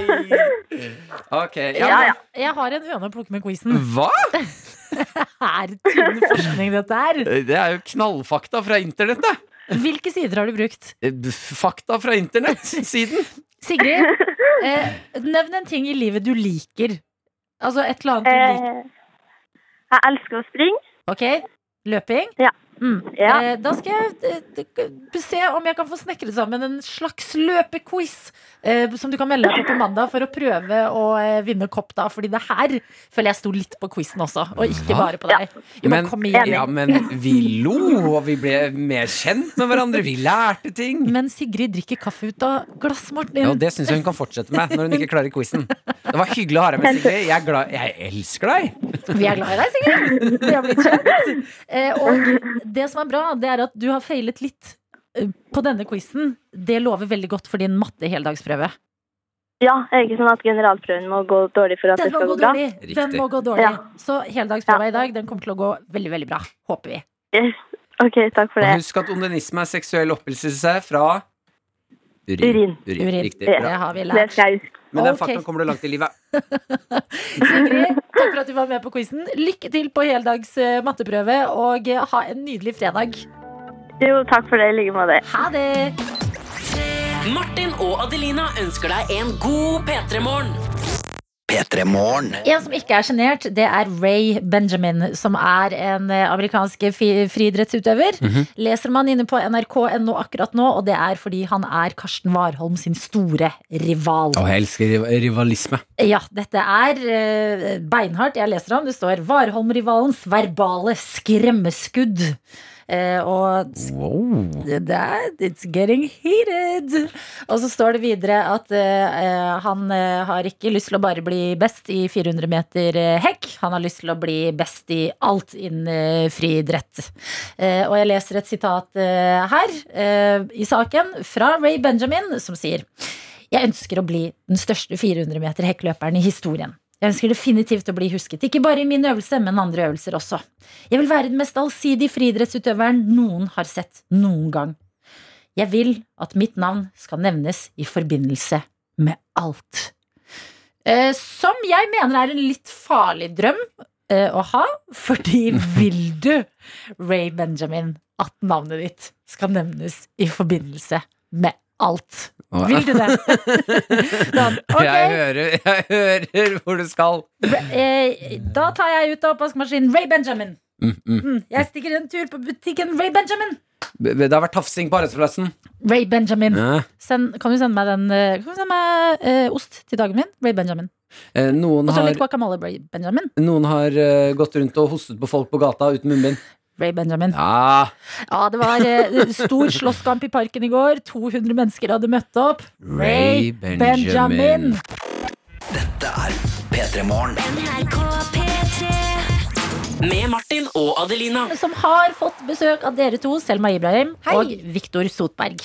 Ok, ja, ja, ja. Jeg har en høne å plukke med quizen. Hva? Er tynn forskning, dette her? Det er jo knallfakta fra internettet. Hvilke sider har du brukt? Eh, Fakta fra internett-siden. Sigrid, eh, nevn en ting i livet du liker. Altså et eller annet du liker. Eh, jeg elsker å springe. Ok, løping. Ja. Ja. Eh, Da skal jeg eh, se om jeg kan få snekret sammen en slags løpequiz. eh, Som du kan melde deg på på mandag for å prøve å eh, vinne kopp. da Fordi det her føler jeg sto litt på quizen også, og ikke bare på deg. Jo, men ja, men vi lo, og vi ble mer kjent med hverandre. Vi lærte ting. Men Sigrid drikker kaffe ut av glass, Martin. Ja, og det syns jeg hun kan fortsette med når hun ikke klarer quizen. Det var hyggelig å ha deg med, Sigrid. Jeg, er glad, jeg elsker deg. Vi er glad i deg, Sigrid. Vi har blitt kjent. Eh, og det som er bra, det er at du har feilet litt eh, på denne quizen. Det lover veldig godt for din matte heldagsprøve. ja, er det ikke sånn at generalprøven må gå dårlig for at Den det skal gå gå bra? Riktig. Den må gå dårlig. Ja. Så heldagsprøva i dag den kommer til å gå veldig, veldig bra. Håper vi. Yes. Ok, takk for Og det. husk at onanisme er seksuell opphisselse fra urin. Urin. Urin. Riktig. Bra. Det har vi lært. Det skal jeg huske. Med den faktoren faktaen kommer du langt i livet. Sigrid, takk for at du var med på quizen. Lykke til på heldags eh, matteprøve, og eh, ha en nydelig fredag. Jo, takk for det i like måte. Ha det! Martin og Adelina ønsker deg en god P3-morgen. P3 Morgen. En som ikke er sjenert, det er Ray Benjamin, som er en amerikansk amerikansk Mm -hmm. Leser man inne på nrk.no akkurat nå, og det er fordi han er Karsten Warholm sin store rival. Og jeg elsker rivalisme. Ja, dette er eh, beinhardt. Jeg leser om. Det står Warholm-rivalens verbale skremmeskudd. Eh, og Wow. er, it's getting heated. Og så står det videre at eh, han eh, har ikke lyst til å bare bli best i 400 meter hekk. Han har lyst til å bli best i alt innen friidrett. Eh, og jeg leser et sitat her eh, i saken fra Ray Benjamin, som sier Jeg ønsker å bli den største 400 meter hekkløperen i historien. Jeg ønsker definitivt å bli husket, ikke bare i min øvelse, men andre øvelser også. Jeg vil være den mest allsidige friidrettsutøveren noen har sett noen gang. Jeg vil at mitt navn skal nevnes i forbindelse med alt. Eh, som jeg mener er en litt farlig drøm eh, å ha, fordi vil du, Ray Benjamin, at navnet ditt skal nevnes i forbindelse med alt? Vil du det? Sånn, okay. Jeg, hører, jeg hører hvor du skal. Eh, Da tar jeg ut av oppvaskmaskinen Ray Benjamin. Mm, mm. Mm, jeg stikker en tur på butikken Ray Benjamin. Det har vært tafsing på arbeidsplassen. Ray Benjamin. Ja. Send, kan du sende meg den eh, Kan du sende meg eh, ost til dagen min? Ray Benjamin. Eh, Og så har, litt guacamole Ray Benjamin. noen har eh, gått rundt og hostet på folk på gata uten munnbind. Ray Benjamin. Ja, Ja, det var eh, stor slåsskamp i parken i går. 200 mennesker hadde møtt opp. Ray Benjamin. Dette er P3 Morgen. Med Martin og Adelina. Som har fått besøk av dere to, Selma Ibrahim og Viktor Sotberg.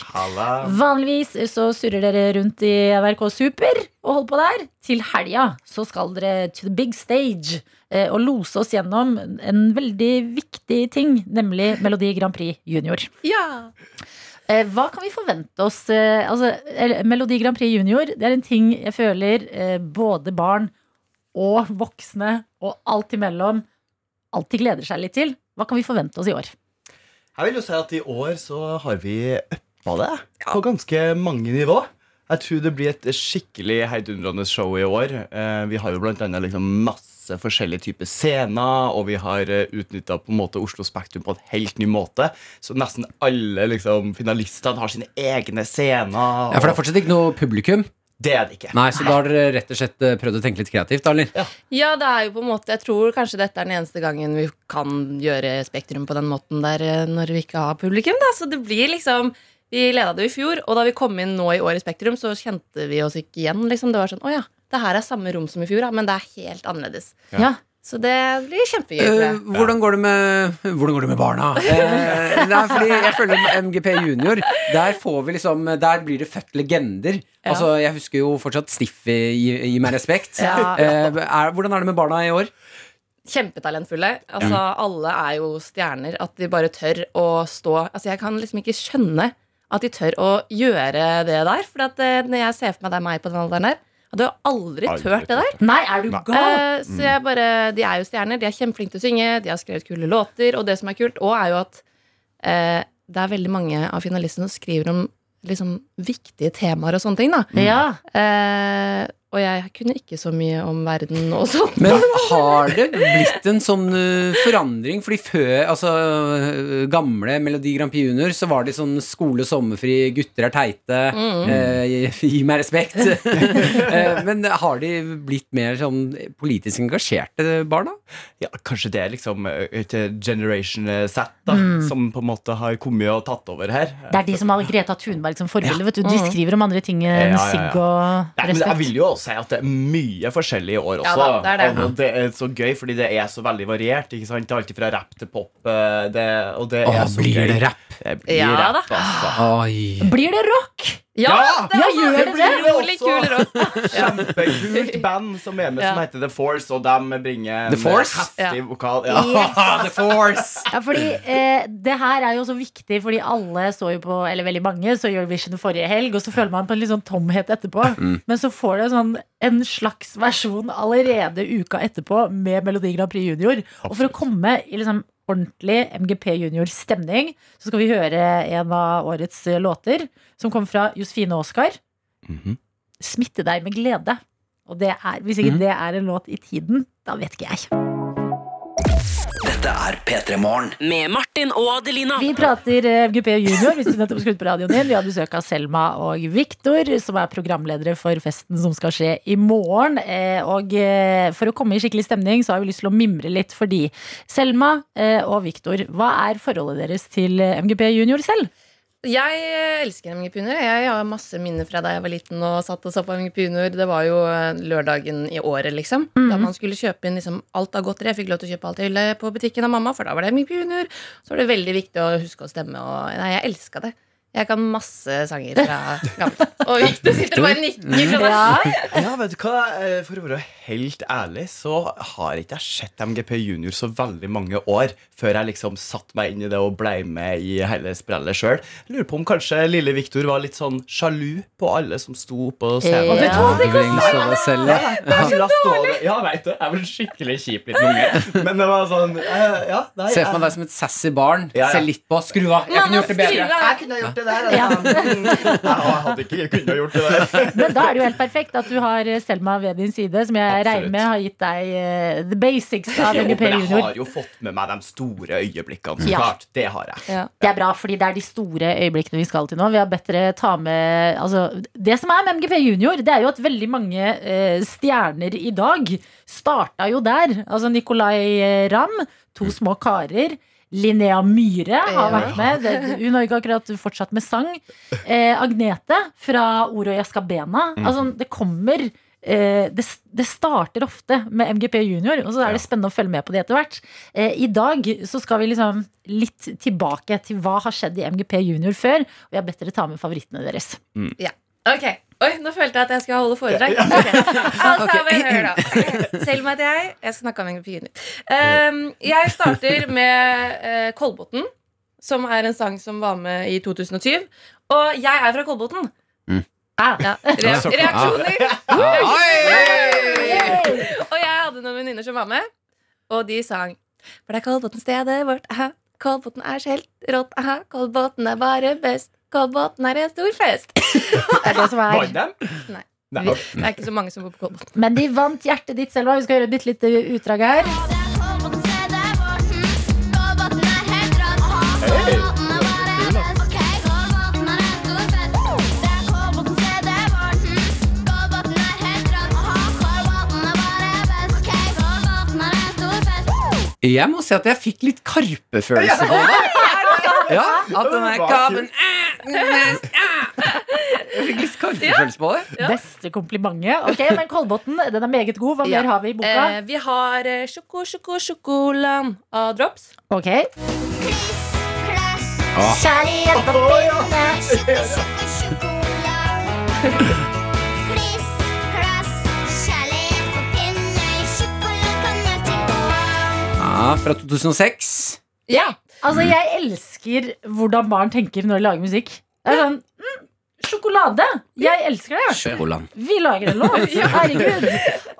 Vanligvis så surrer dere rundt i NRK Super og holder på der. Til helga så skal dere to the big stage eh, og lose oss gjennom en veldig viktig ting, nemlig Melodi Grand Prix Junior. Eh, Hva kan vi forvente oss? eh, Altså, Melodi Grand Prix Junior Det er en ting jeg føler eh, både barn og voksne og alt imellom alltid gleder seg litt til. Hva kan vi forvente oss i år? Jeg vil jo si at i år så har vi uppa det på ganske mange nivå. Jeg tror det blir et skikkelig heidundrende show i år. Eh, vi har jo blant annet liksom masse forskjellige typer scener, og vi har uh, utnytta Oslo Spektrum på en helt ny måte. Så nesten alle liksom, finalistene har sine egne scener. Ja, For det er fortsatt ikke noe publikum? Det er det ikke. Nei, Så da har dere rett og slett eh, prøvd å tenke litt kreativt, eller? Ja, det er jo på en måte Jeg tror kanskje dette er den eneste gangen vi kan gjøre Spektrum på den måten der eh, når vi ikke har publikum. da Så det blir liksom Vi leda det jo i fjor, og da vi kom inn nå i år i Spektrum, så kjente vi oss ikke igjen. liksom Det var sånn Å ja, det her er samme rom som i fjor, da, men det er helt annerledes. Ja. Så det blir kjempegøy. jeg. hvordan, går det med, hvordan går det med barna? uh, nei, fordi jeg føler med MGP Junior Der får vi liksom Der blir det født legender. Ja. Altså, Jeg husker jo fortsatt Stiffi gi, gi meg respekt. Ja. Uh, er, hvordan er det med barna i år? Kjempetalentfulle. Altså, Alle er jo stjerner. At de bare tør å stå Altså, Jeg kan liksom ikke skjønne at de tør å gjøre det der. For når jeg ser for meg det er meg på den alderen der, hadde har aldri Aldri turt det der. Nei, er du gal? Eh, så jeg bare, De er jo stjerner, de er kjempeflinke til å synge, de har skrevet kule låter. Og det som er kult også er jo at eh, det er veldig mange av finalistene som skriver om liksom viktige temaer og sånne ting. da Ja. eh, og jeg kunne ikke så mye om verden og sånn. Men har det blitt en sånn forandring? Fordi før, altså gamle Melodi Grand Prix Junior, så var det sånn skole, sommerfri, gutter er teite, Mm. eh, gi, gi meg respekt. Eh, men har de blitt mer sånn politisk engasjerte barna? Ja, kanskje det er liksom et generation set da, Mm. som på en måte har kommet og tatt over her. Det er de som har Greta Thunberg som forbilde. vet du. De Mm. skriver om andre ting enn Ja, ja, ja. sigg og Nei, men jeg vil jo også si at det er mye forskjellig i år også. Ja da, det er det. Og det er så gøy, fordi det er så veldig variert. Ikke sant? Det er alltid fra rapp til pop. eh, Det, og det Åh, så blir gøy. det rapp? Det blir Ja rapp, altså. Oi. Blir det rock? Ja, Ja, det ja, gjør det blir det? det Utrolig kul også. rock. Kjempekult band som er med, som heter The Force, og de bringer The Force? heftig Ja. vokal. Ja. Yes. The Force! Ja, fordi eh, Det her er jo så viktig, fordi alle så jo på Eller veldig mange så Eurovision forrige helg, og så føler man på en litt sånn tomhet etterpå. Men så får du sånn en slags versjon allerede uka etterpå med Melodi Grand Prix Junior. Og for å komme i liksom ordentlig MGP Junior-stemning, så skal vi høre en av årets låter, som kommer fra Josefine Oskar. Smitte deg med glede. Og det er, hvis ikke det er en låt i tiden, da vet ikke jeg. Dette er P3 Morgen. Med Martin og Adelina. Vi prater eh, MGP Junior hvis du nettopp skrudd på radioen din. Vi har besøk av Selma og Viktor, som er programledere for festen som skal skje i morgen. Eh, Og eh, for å komme i skikkelig stemning, så har vi lyst til å mimre litt fordi Selma eh, og Viktor, hva er forholdet deres til eh, MGP Junior selv? Jeg eh, elsker MGP Junior. Jeg har masse minner fra da jeg var liten og satt og så på MGP Junior. Det var jo eh, lørdagen i året, liksom. Da man skulle kjøpe inn liksom alt av godteri. Jeg fikk lov til å kjøpe alt jeg ville på butikken av mamma, for da var det MGP Junior. Så var det veldig viktig å huske å stemme, og nei, jeg elska det. Jeg kan masse sanger fra gammelt. Og Victor sitter og bare nikker. sånn. Ja, vet du hva? Eh, For å være helt ærlig så har ikke jeg sett MGP Junior så veldig mange år før jeg liksom satte meg inn i det og ble med i hele sprellet sjøl. Lurer på om kanskje lille Victor var litt sånn sjalu på alle som sto på scenen. Ja. Det la så dårlig! Ja, vet du. Jeg var skikkelig kjip liten unge. Men det var sånn eh, Ja, nei, Se for meg deg som et sassy barn. Ja, ja. Se litt på. Skru av. Jeg kunne gjort det bedre. Jeg kunne gjort det der. Ja. Jeg hadde ikke jeg kunne gjort det der. Men da er det jo helt perfekt at du har eh, Selma ved din side, som jeg regner med har gitt deg eh, the basics av NGP Junior. jeg har jo fått med meg de store øyeblikkene. Så Ja. klart, det har jeg. Ja. Det er bra, fordi det er de store øyeblikkene vi skal til nå. Vi har bedt dere ta med altså, Det som er med MGP Junior, det er jo at veldig mange uh, stjerner i dag starta jo der. Altså Nicolay Ramm, to små karer. Linnea Myhre har vært med. Det- Hun har ikke akkurat fortsatt med sang. Eh, Agnete fra Oro Jaskabena. Altså, det kommer eh, det, det starter ofte med MGP Junior, og så er det spennende å følge med på det etter hvert. Eh, I dag så skal vi liksom litt tilbake til hva har skjedd i MGP Junior før. Og jeg har bedt dere ta med favorittene deres. Ja. Ok. Oi, nå følte jeg at jeg skulle holde foredrag. Okay. Alle sammen, hør da. Selv om at jeg. Jeg skal snakke om MGP Junior. Um, jeg starter med uh, Kolbotn, som er en sang som var med i 2007. Og jeg er fra Kolbotn. Ah, Ja. Re reaksjoner. og jeg hadde noen venninner som var med, og de sang For det er Kolbotn stedet vårt, aha. Kolbotn er så helt rått, aha. Kolbotn er bare best. Kolbotn er en stor fest. Det er det som er. Vant dem? Nei. Nei, Vi- Det er ikke så mange som bor på Kolbotn. Men de vant hjertet ditt, Selva. Vi skal gjøre et bitte lite utdrag her. Jeg må si at jeg fikk litt Karpe-følelse på det. Ja, at den er kabben Jeg fikk litt Karpe-følelse på det. Beste komplimentet. Ok, Men Kolbotn den er meget god. Hva Ja. mer har vi i boka? Eh, vi har eh, Sjoko Sjoko Sjokoland av Drops. Ok Åh. Kjærlighet på pinne. Ja, fra 2006. Ja. Altså, jeg elsker hvordan barn tenker når de lager musikk. Det er sånn mm, Sjokolade! Jeg elsker det. Sjokolade. Vi lager en låt. Herregud.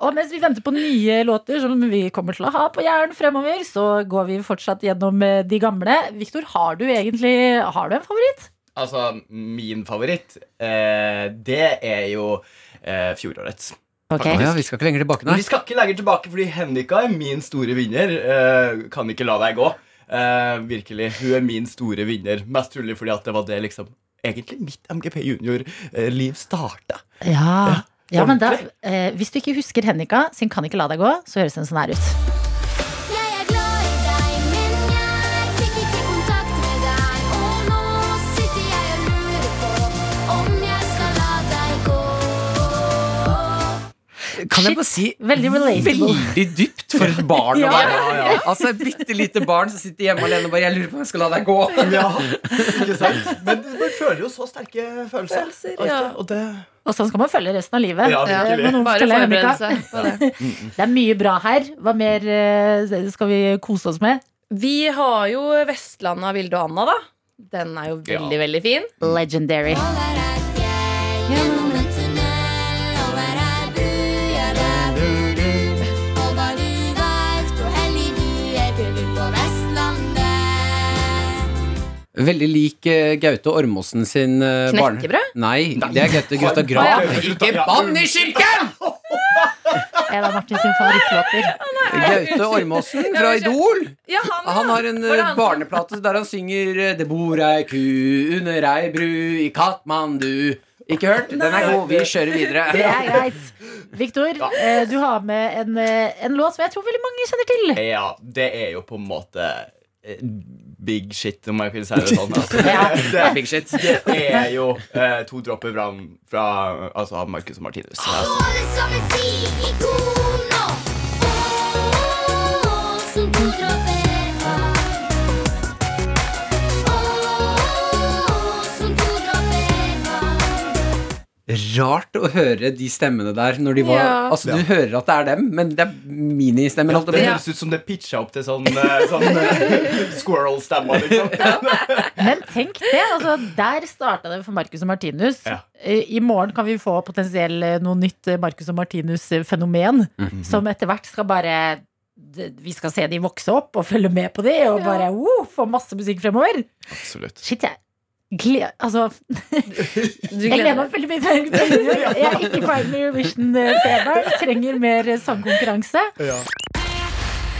Og mens vi venter på nye låter som vi kommer til å ha på hjernen fremover, så går vi fortsatt gjennom eh, de gamle. Viktor, har du egentlig Har du en favoritt? Altså, min favoritt, eh, det er jo eh, fjorårets. Okay. Oh, ja, vi skal ikke lenger tilbake, nei. vi skal ikke lenger tilbake, fordi Henrika er min store vinner. Eh, kan ikke la deg gå. Eh, virkelig. Hun er min store vinner. Mest trolig fordi at det var det liksom egentlig mitt MGP Junior-liv starta. Ja. ja, men da, eh, Hvis du ikke husker Henrika sin Kan ikke la deg gå, så høres den sånn her ut. Kan jeg bare si Veldig relatable. Veldig dypt for et barn å Ja. ja. Altså Et bitte lite barn som sitter hjemme alene og bare 'Jeg lurer på om jeg skal la deg gå'. Ja, ikke sant? Men du, føler jo så sterke følelser. Følelser, ja. Og det Og sånn skal man følge resten av livet. Ja, Eh, virkelig. må Bare forberede seg på det. Det er mye bra her. Hva mer eh, skal vi kose oss med? Vi har jo Vestlandet av Vilde og Anna, da. Den er jo veldig, veldig fin. Legendary. Over Veldig lik eh, Gaute Ormåsen sin uh, barne... Knekkebrød? Nei, det er Gaute Grøtta Grav. Ikke bann i kirken! En av Martin sin favorittlåter. Gaute Ormåsen fra Idol. Ja, han, ja. Han har en eh, han barneplate der han synger eh, 'Det bor ei ku under ei bru i Katmandu'. Ikke hørt? Den er god. Vi kjører videre. Det er greit. Victor, eh, du har med en, eh, en låt som jeg tror veldig mange kjenner til. Ja, det er jo på en måte eh, big shit, om jeg kan si det sånn. Altså. Ja. det, Big shit. det er jo eh, to dropper brann fra altså, Marcus og Martinus. Altså. Rart å høre de stemmene der når de var Ja. Altså, du hører at det er dem, men det er ministemmer. Ja, Det høres ut som det pitcha opp til sånn, eh, sånn eh, squirrel-stemmer, liksom. Men tenk det. Altså, der starta det for Marcus og Martinus. Ja. I morgen kan vi få potensielt eh, noe nytt Marcus og Martinus-fenomen. Mhm. Som etter hvert skal bare Vi skal se de vokse opp og følge med på de, og bare wow, få masse musikk fremover. Absolutt. Shit, jeg gleder Altså, Du jeg gleder meg veldig mye til Eurovision. Jeg er ikke ferdig med Eurovision-feber. Trenger mer eh, sangkonkurranse. Ja.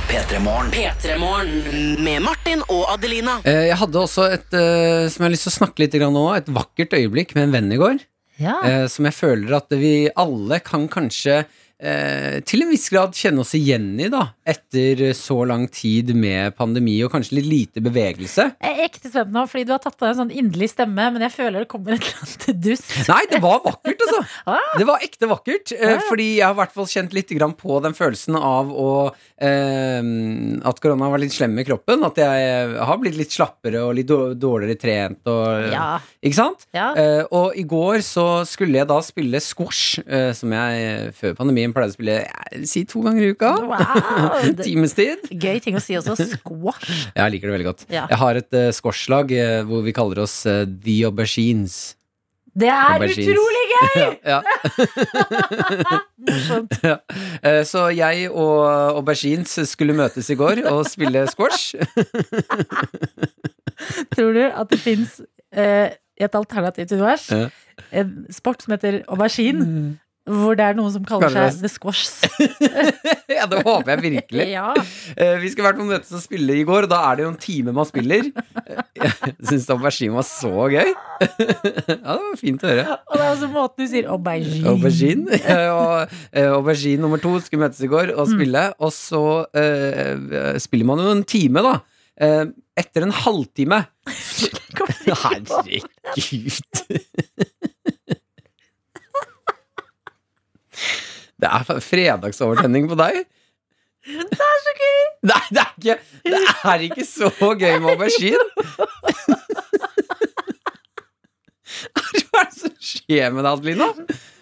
Petremorne. Petremorne. Med Martin og Adelina. Eh, Jeg hadde også et eh, som jeg har lyst til å snakke litt om nå, et vakkert øyeblikk med en venn i går. Ja. eh, Som jeg føler at vi alle kan kanskje eh, til en viss grad kjenne oss igjen i, da. Etter så lang tid med pandemi og kanskje litt lite bevegelse. Jeg er ekte spent nå, fordi du har tatt på deg en sånn inderlig stemme, men jeg føler det kommer et eller annet dust. Nei, det var vakkert, altså. Ah. Det var ekte vakkert. eh. Fordi jeg har i hvert fall kjent litt på den følelsen av å eh, At korona var litt slem i kroppen. At jeg har blitt litt slappere og litt dårligere trent. Og, Ja. Ikke sant? Ja. Eh, og i går så skulle jeg da spille squash, eh, som jeg eh, før pandemien pleide å spille jeg, si to ganger i uka. Wow. Timestid. Gøy ting å si også. Squash. Jeg liker det veldig godt. Ja. Jeg har et uh, squashlag uh, hvor vi kaller oss uh, The Aubergines. Det er Aubergines. utrolig gøy! ja. Ja. Eh, Så jeg og Aubergines skulle møtes i går og spille squash. Tror du at det fins eh, et alternativt univers? Ja. En sport som heter aubergine, hvor det er noen som kaller Kanskje. seg The Squashs. ja, det håper jeg virkelig. Ja. Eh, Vi skal vært på møte møtes og spille i går, og da er det jo en time man spiller. Jeg syns aubergine var så gøy. Ja, det var fint å høre. Og det er også måten du sier aubergine. Aubergine. Og eh, aubergine nummer to skulle møtes i går og spille. Og så uh, spiller man jo en time, da. Eh, etter en halvtime Herregud. Det er fredagsovertenning på deg. Det er så gøy! Nei, det er ikke, det er ikke så gøy med aubergine. Hva er det som skjer med deg, Adelina?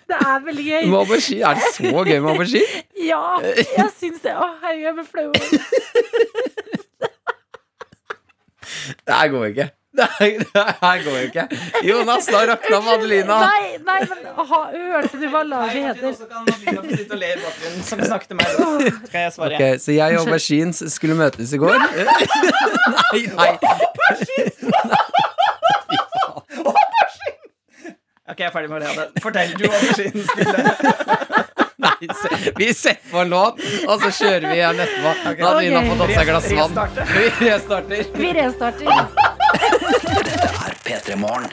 Det er veldig gøy. Med aubergine? Er det så gøy med aubergine? Ja, jeg syns det. Å, herregud, jeg blir flau. Det her går ikke. Her, det her går ikke. Jonas, da rakna Madelina. Nei, nei, men ha, hørte du hva laget heter? Så kan Adelina få sitte og le i bakgrunnen som snakket til meg. Så kan jeg svare. Ok, Så jeg og aubergines skulle møtes i går. Nei, nei. Ok, jeg er ferdig med det. Fortell du auberginen spille. Nei, Vi setter på en låt, og så kjører vi igjen etterpå. Når hadde Ina fått tatt seg et glass vann. Restarte. Vi restarter. Vi restarter. P3 Morgen.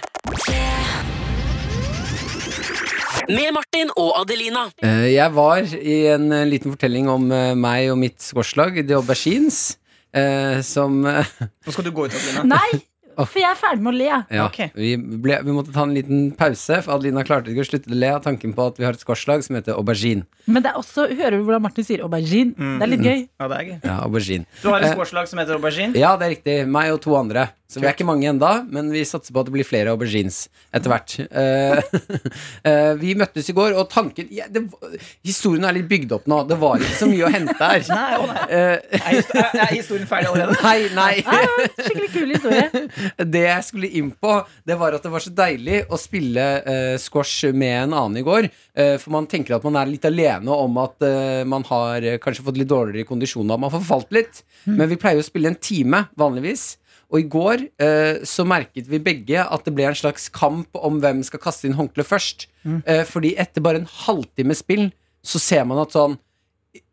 Med Martin og Adelina. Eh, Jeg var i en eh, liten fortelling om eh, meg og mitt squashlag, The Aubergines, eh, som Nå skal du gå ut, Adelina. Nei, for jeg er ferdig med å le. Ja, vi, ble, vi måtte ta en liten pause, for Adelina klarte ikke å slutte å le av tanken på at vi har et squashlag som heter aubergine. Men det er også, hører du hvordan Martin sier aubergine? Det er litt gøy. Ja, det er gøy. Ja, aubergine. Du har et Eh, squashlag som heter aubergine. Ja, det er riktig. Meg og to andre. Så vi er ikke mange enda, men vi satser på at det blir flere aubergines etter hvert. Eh, eh, vi møttes i går, og tanken ja, det, var- Historien er litt bygd opp nå. Det var ikke så mye å hente her. Nei, å nei. Eh, Er, hist- er, er historien ferdig allerede? Nei, nei. Skikkelig kul historie. Det jeg skulle inn på, det var at det var så deilig å spille uh, squash med en annen i går. Uh, for man tenker at man er litt alene om at uh, man har kanskje fått litt dårligere kondisjon, og at man har forfalt litt. Men vi pleier jo å spille en time vanligvis. Og i går så merket vi begge at det ble en slags kamp om hvem skal kaste inn håndkleet først. Eh, fordi etter bare en halvtime spill så ser man at sånn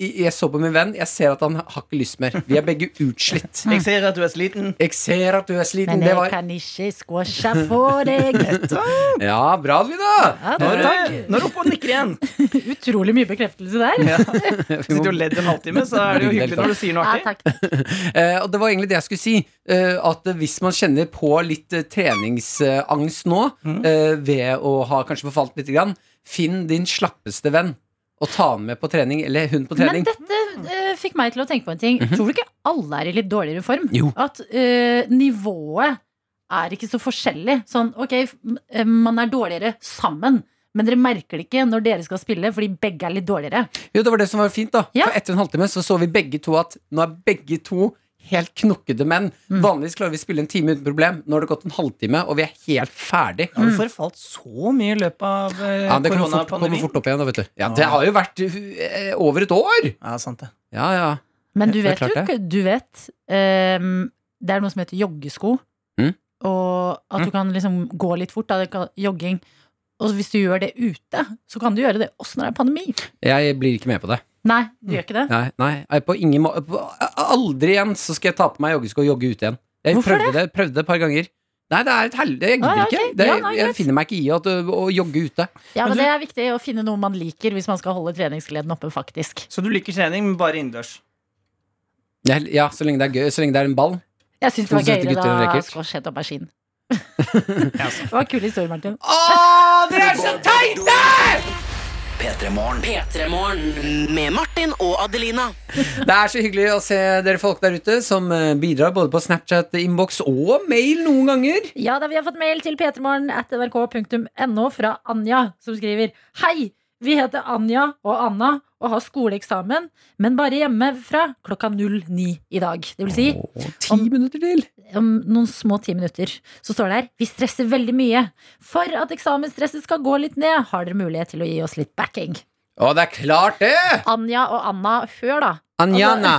jeg så på min venn, jeg ser at han har ikke lyst mer. Vi er begge utslitt. Jeg ser at du er sliten. Jeg ser at du er sliten. Men Det jeg var kan ikke squashe for deg. Ja, bra, Lina. Ja, Nå er du- nå er du oppe og nikker igjen. Utrolig mye bekreftelse der. Sitter og ledd en halvtime, så er det jo hyggelig når du sier noe Ja, artig. takk. Eh, og det var egentlig det jeg skulle si. eh, at hvis man kjenner på litt eh, treningsangst nå, eh, ved å ha kanskje forfalt litt, grann, finn din slappeste venn. Og ta han med på trening, eller hun på trening. Men dette uh, fikk meg til å tenke på en ting. Tror du ikke alle er i litt dårligere form? Jo. At uh, nivået er ikke så forskjellig. Sånn, ok, eh, man er dårligere sammen. Men dere merker det ikke når dere skal spille, fordi begge er litt dårligere. Jo, det var det som var fint, da. For etter en halvtime så så vi begge to at nå er begge to helt knokkede menn. Vanligvis klarer vi å spille en time uten problem. Nå har det gått en halvtime, og vi er helt ferdig. Har du forfalt så mye i løpet av eh, Ja, det kommer fort, fort opp igjen, da, vet du. Ja, det har jo vært eh, over et år! Ja, sant det. Ja, ja. Men du vet jo ikke Du vet um, Det er noe som heter joggesko. Mm. Og at du kan liksom gå litt fort. Da, jogging. Og hvis du gjør det ute, så kan du gjøre det også når det er pandemi. Jeg blir ikke med på det. Nei, du gjør ikke det. Nei, nei på ingen må på, Aldri igjen så skal jeg ta på meg joggesko og jogge ut igjen. Jeg Hvorfor prøvde det? prøvde det et par ganger. Nei, det er et helvete. Jeg gidder Ah, ikke. Det, Ja, nei, jeg finner meg ikke i at, å, å jogge ute. Ja, Men men du- Det er viktig å finne noe man liker hvis man skal holde treningsgleden oppe, faktisk. Så du liker trening, men bare innendørs? Ja, ja, så lenge det er gøy. Så lenge det er en ball. Jeg syns det var gøyere og da squash het aubergine. Det var en kul historie, Martin. Å, dere er så teite! P3 Morgen. Med Martin og Adelina. Det er så hyggelig å se dere folk der ute som eh, bidrar både på Snapchat, innboks og mail noen ganger. Ja, da Vi har fått mail til p3morgen.nrk.no fra Anja, som skriver Hei! Vi heter Anja og Anna og har skoleeksamen, men bare hjemme fra klokka 09 i dag. Det vil si Ti minutter til. om noen små ti minutter. Så står det her Vi stresser veldig mye. For at eksamensstresset skal gå litt ned, har dere mulighet til å gi oss litt backing. Å, det er klart det! Anja og Anna, før, da. Anjana.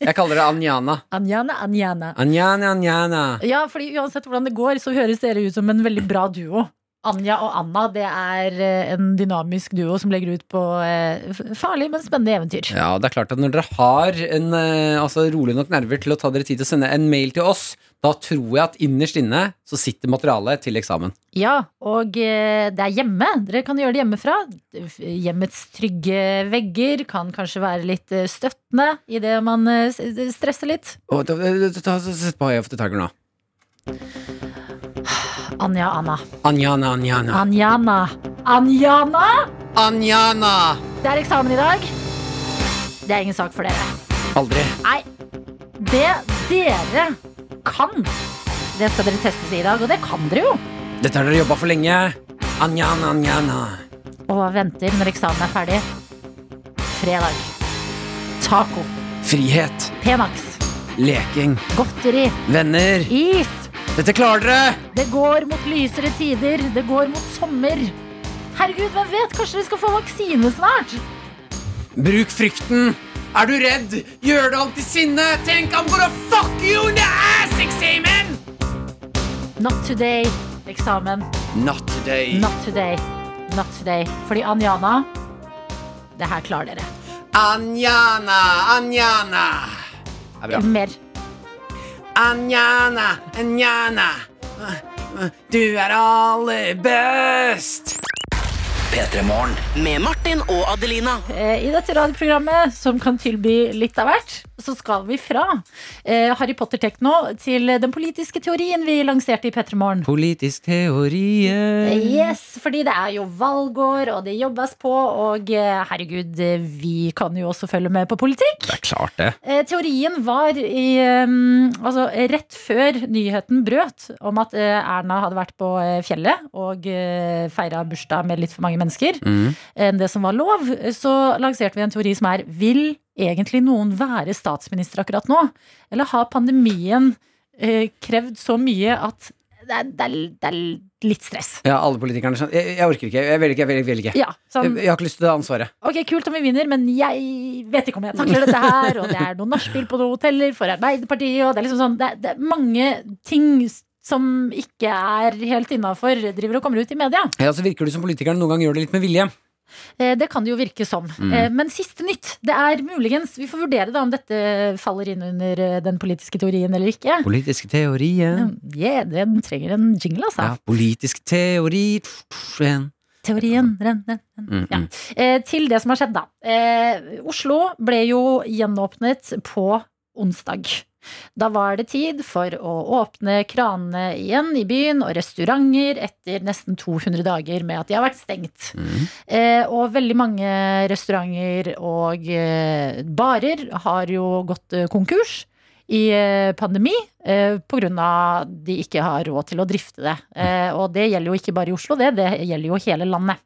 Jeg kaller det Anjana. Anjana, Anjana. Anjana, Anjana. Ja, fordi uansett hvordan det går, så høres dere ut som en veldig bra duo. Anja og Anna det er eh, en dynamisk duo som legger ut på eh, farlig, men spennende eventyr. Ja, det er klart at når dere har en, eh, altså, rolig nok nerver til å ta dere tid til å sende en mail til oss, da tror jeg at innerst inne så sitter materialet til eksamen. Ja, og eh, det er hjemme. Dere kan gjøre det hjemmefra. Hjemmets trygge vegger kan kanskje være litt eh, støttende idet man eh, stresser litt. Sett på Eye of the Tiger nå. Anja Anna. Anjana, Anjana. Anjana. Anjana! Anjana! Det er eksamen i dag. Det er ingen sak for dere. Aldri. Nei, det dere kan, det skal dere testes i i dag, og det kan dere jo. Dette har dere jobba for lenge. Anjana, Anjana. Og venter når eksamen er ferdig? Fredag. Taco. Frihet. P-Max. Leking. Godteri. Venner. Is. Dette klarer dere! Det går mot lysere tider. Det går mot sommer. Herregud, hvem vet? Kanskje vi skal få vaksine snart? Bruk frykten. Er du redd? Gjør det om til sinne. Tenk I'm gonna fuck you in the ass, eksamen! Not today. Eksamen. Not today. Not today. Not today. Fordi Anjana Det her klarer dere. Anjana, Anjana. Det er bra. Mer. Anjana, Anjana. Du er aller best. P3morgen. Med Martin og Adelina. Eh, I dette radioprogrammet, som kan tilby litt av hvert, så skal vi fra eh, Harry Potter-tekno til den politiske teorien vi lanserte i P3 Morgen. Politisk teori Yes, fordi det er jo valgår, og det jobbes på, og eh, herregud, eh, vi kan jo også følge med på politikk. Det er klart det. Eh, Teorien var i um, Altså rett før nyheten brøt om at eh, Erna hadde vært på eh, fjellet og eh, feira bursdag med litt for mange mennesker Mm. enn det som var lov, så lanserte vi en teori som er Vil egentlig noen være statsminister akkurat nå? Eller har pandemien eh, krevd så mye at det er, det, er, det er litt stress? Ja, alle politikerne skjønner jeg, jeg orker ikke. Jeg vil ikke. Jeg vil, vil ikke. Ja, sånn- jeg, jeg har ikke lyst til det ansvaret. Ok, kult om vi vinner, men jeg vet ikke om jeg takler dette her. Og det er noe nachspiel på noen hoteller for Arbeiderpartiet, og det er liksom sånn Det, det er mange ting som ikke er helt innafor, driver og kommer ut i media. Ja, så virker det som politikerne noen ganger gjør det litt med vilje. Eh, Det kan det jo virke som. Mm. Eh, Men siste nytt. Det er muligens Vi får vurdere da om dette faller inn under eh, den politiske teorien eller ikke. Politiske teorien. Yeah, den trenger en jingle, altså. Ja, politisk teori. Teorien Ren, ren, ren. Eh, til det som har skjedd, da. Eh, Oslo ble jo gjenåpnet på onsdag. Da var det tid for å åpne kranene igjen i byen og restauranter etter nesten 200 dager med at de har vært stengt. Eh, og veldig mange restauranter og eh, barer har jo gått eh, konkurs i eh, pandemi eh, pga. de ikke har råd til å drifte det. Eh, og det gjelder jo ikke bare i Oslo, det, det gjelder jo hele landet.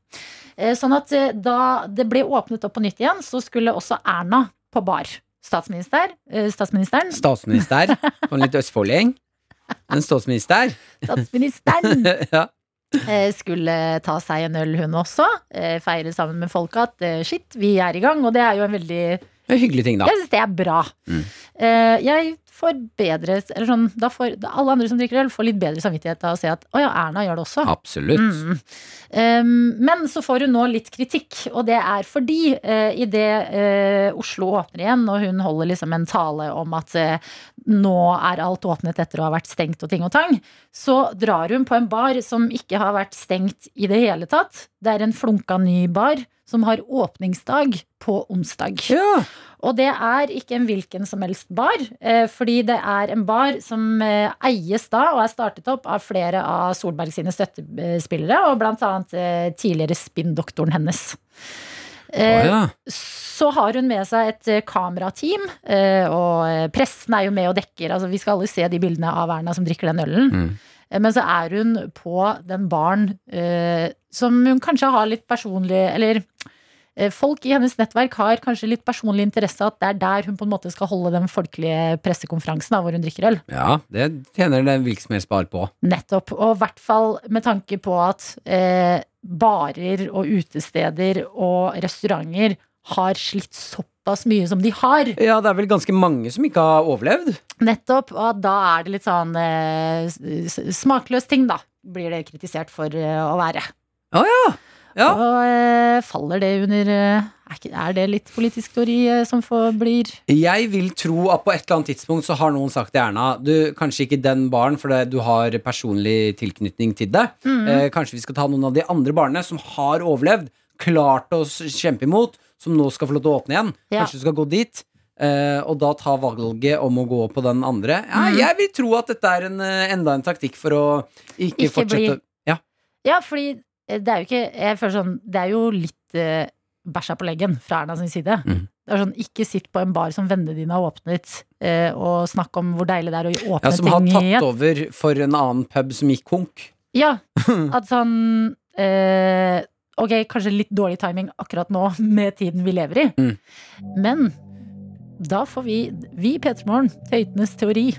Sånn at da det ble åpnet opp på nytt igjen, så skulle også Erna på bar. Statsminister, eh, statsministeren. Statsminister på en litt østfolding. En statsminister. Statsministeren ja. eh, skulle ta seg en øl, hun også. eh, Feire sammen med folket at shit, vi er i gang. Og det er jo en veldig Det er hyggelig ting, da. Jeg syns det er bra. Mm. Jeg får bedre Eller sånn, da får alle andre som drikker øl, får litt bedre samvittighet av å se at å ja, Erna gjør det også. Absolutt. Mm. Um, men så får hun nå litt kritikk, og det er fordi uh, idet uh, Oslo åpner igjen, og hun holder liksom en tale om at uh, nå er alt åpnet etter å ha vært stengt og ting og tang, så drar hun på en bar som ikke har vært stengt i det hele tatt. Det er en flunka ny bar som har åpningsdag på onsdag. Og det er ikke en hvilken som helst bar, eh, fordi det er en bar som eh, eies da og er startet opp av flere av Solberg sine støttespillere, og blant annet eh, tidligere spinndoktoren hennes. Eh, Å, ja. Så har hun med seg et kamerateam, eh, og pressen er jo med og dekker. Altså, vi skal alle se de bildene av Erna som drikker den ølen. Mm. Eh, Men så er hun på den baren som hun kanskje har litt personlig Eller folk i hennes nettverk har kanskje litt personlig interesse at det er der hun på en måte skal holde den folkelige pressekonferansen da, hvor hun drikker øl. Ja, det tjener det hvilken som helst bar på. Nettopp. Og i hvert fall med tanke på at eh, barer og utesteder og restauranter har slitt såpass mye som de har. Ja, det er vel ganske mange som ikke har overlevd. Nettopp. Og da er det litt sånn eh, smakløs ting, da. Blir det kritisert for eh, å være. Å ja. Ja. Og eh, faller det under eh, er, det litt politisk teori eh, som får blir Jeg vil tro at på et eller annet tidspunkt så har noen sagt til Erna Du, kanskje ikke den baren, for det, du har personlig tilknytning til det. Mm. Eh, kanskje vi skal ta noen av de andre barene som har overlevd, klart å kjempe imot, som nå skal få lov til å åpne igjen. Ja. Kanskje du skal gå dit. eh, og da ta valget om å gå på den andre. Ja, mm. Jeg vil tro at dette er en, enda en taktikk for å ikke, Ikke fortsette bli- Ja. Ja, fordi det er jo ikke Jeg føler sånn Det er jo litt uh, bæsja på leggen fra Erna sin side. Mm. Det er sånn, Ikke sitt på en bar som vennene dine har åpnet, eh, og snakk om hvor deilig det er å åpne Ja, som har tatt igjen. over for en annen pub som gikk konk. Ja, at sånn eh, Ok, kanskje litt dårlig timing akkurat nå med tiden vi lever i. Mm. Men da får vi, vi i P3 Morgen, Tøytenes teori,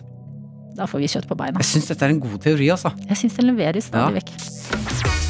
da får vi kjøtt på beina. Jeg syns dette er en god teori, altså. Jeg syns den leveres stadig Ja. vekk.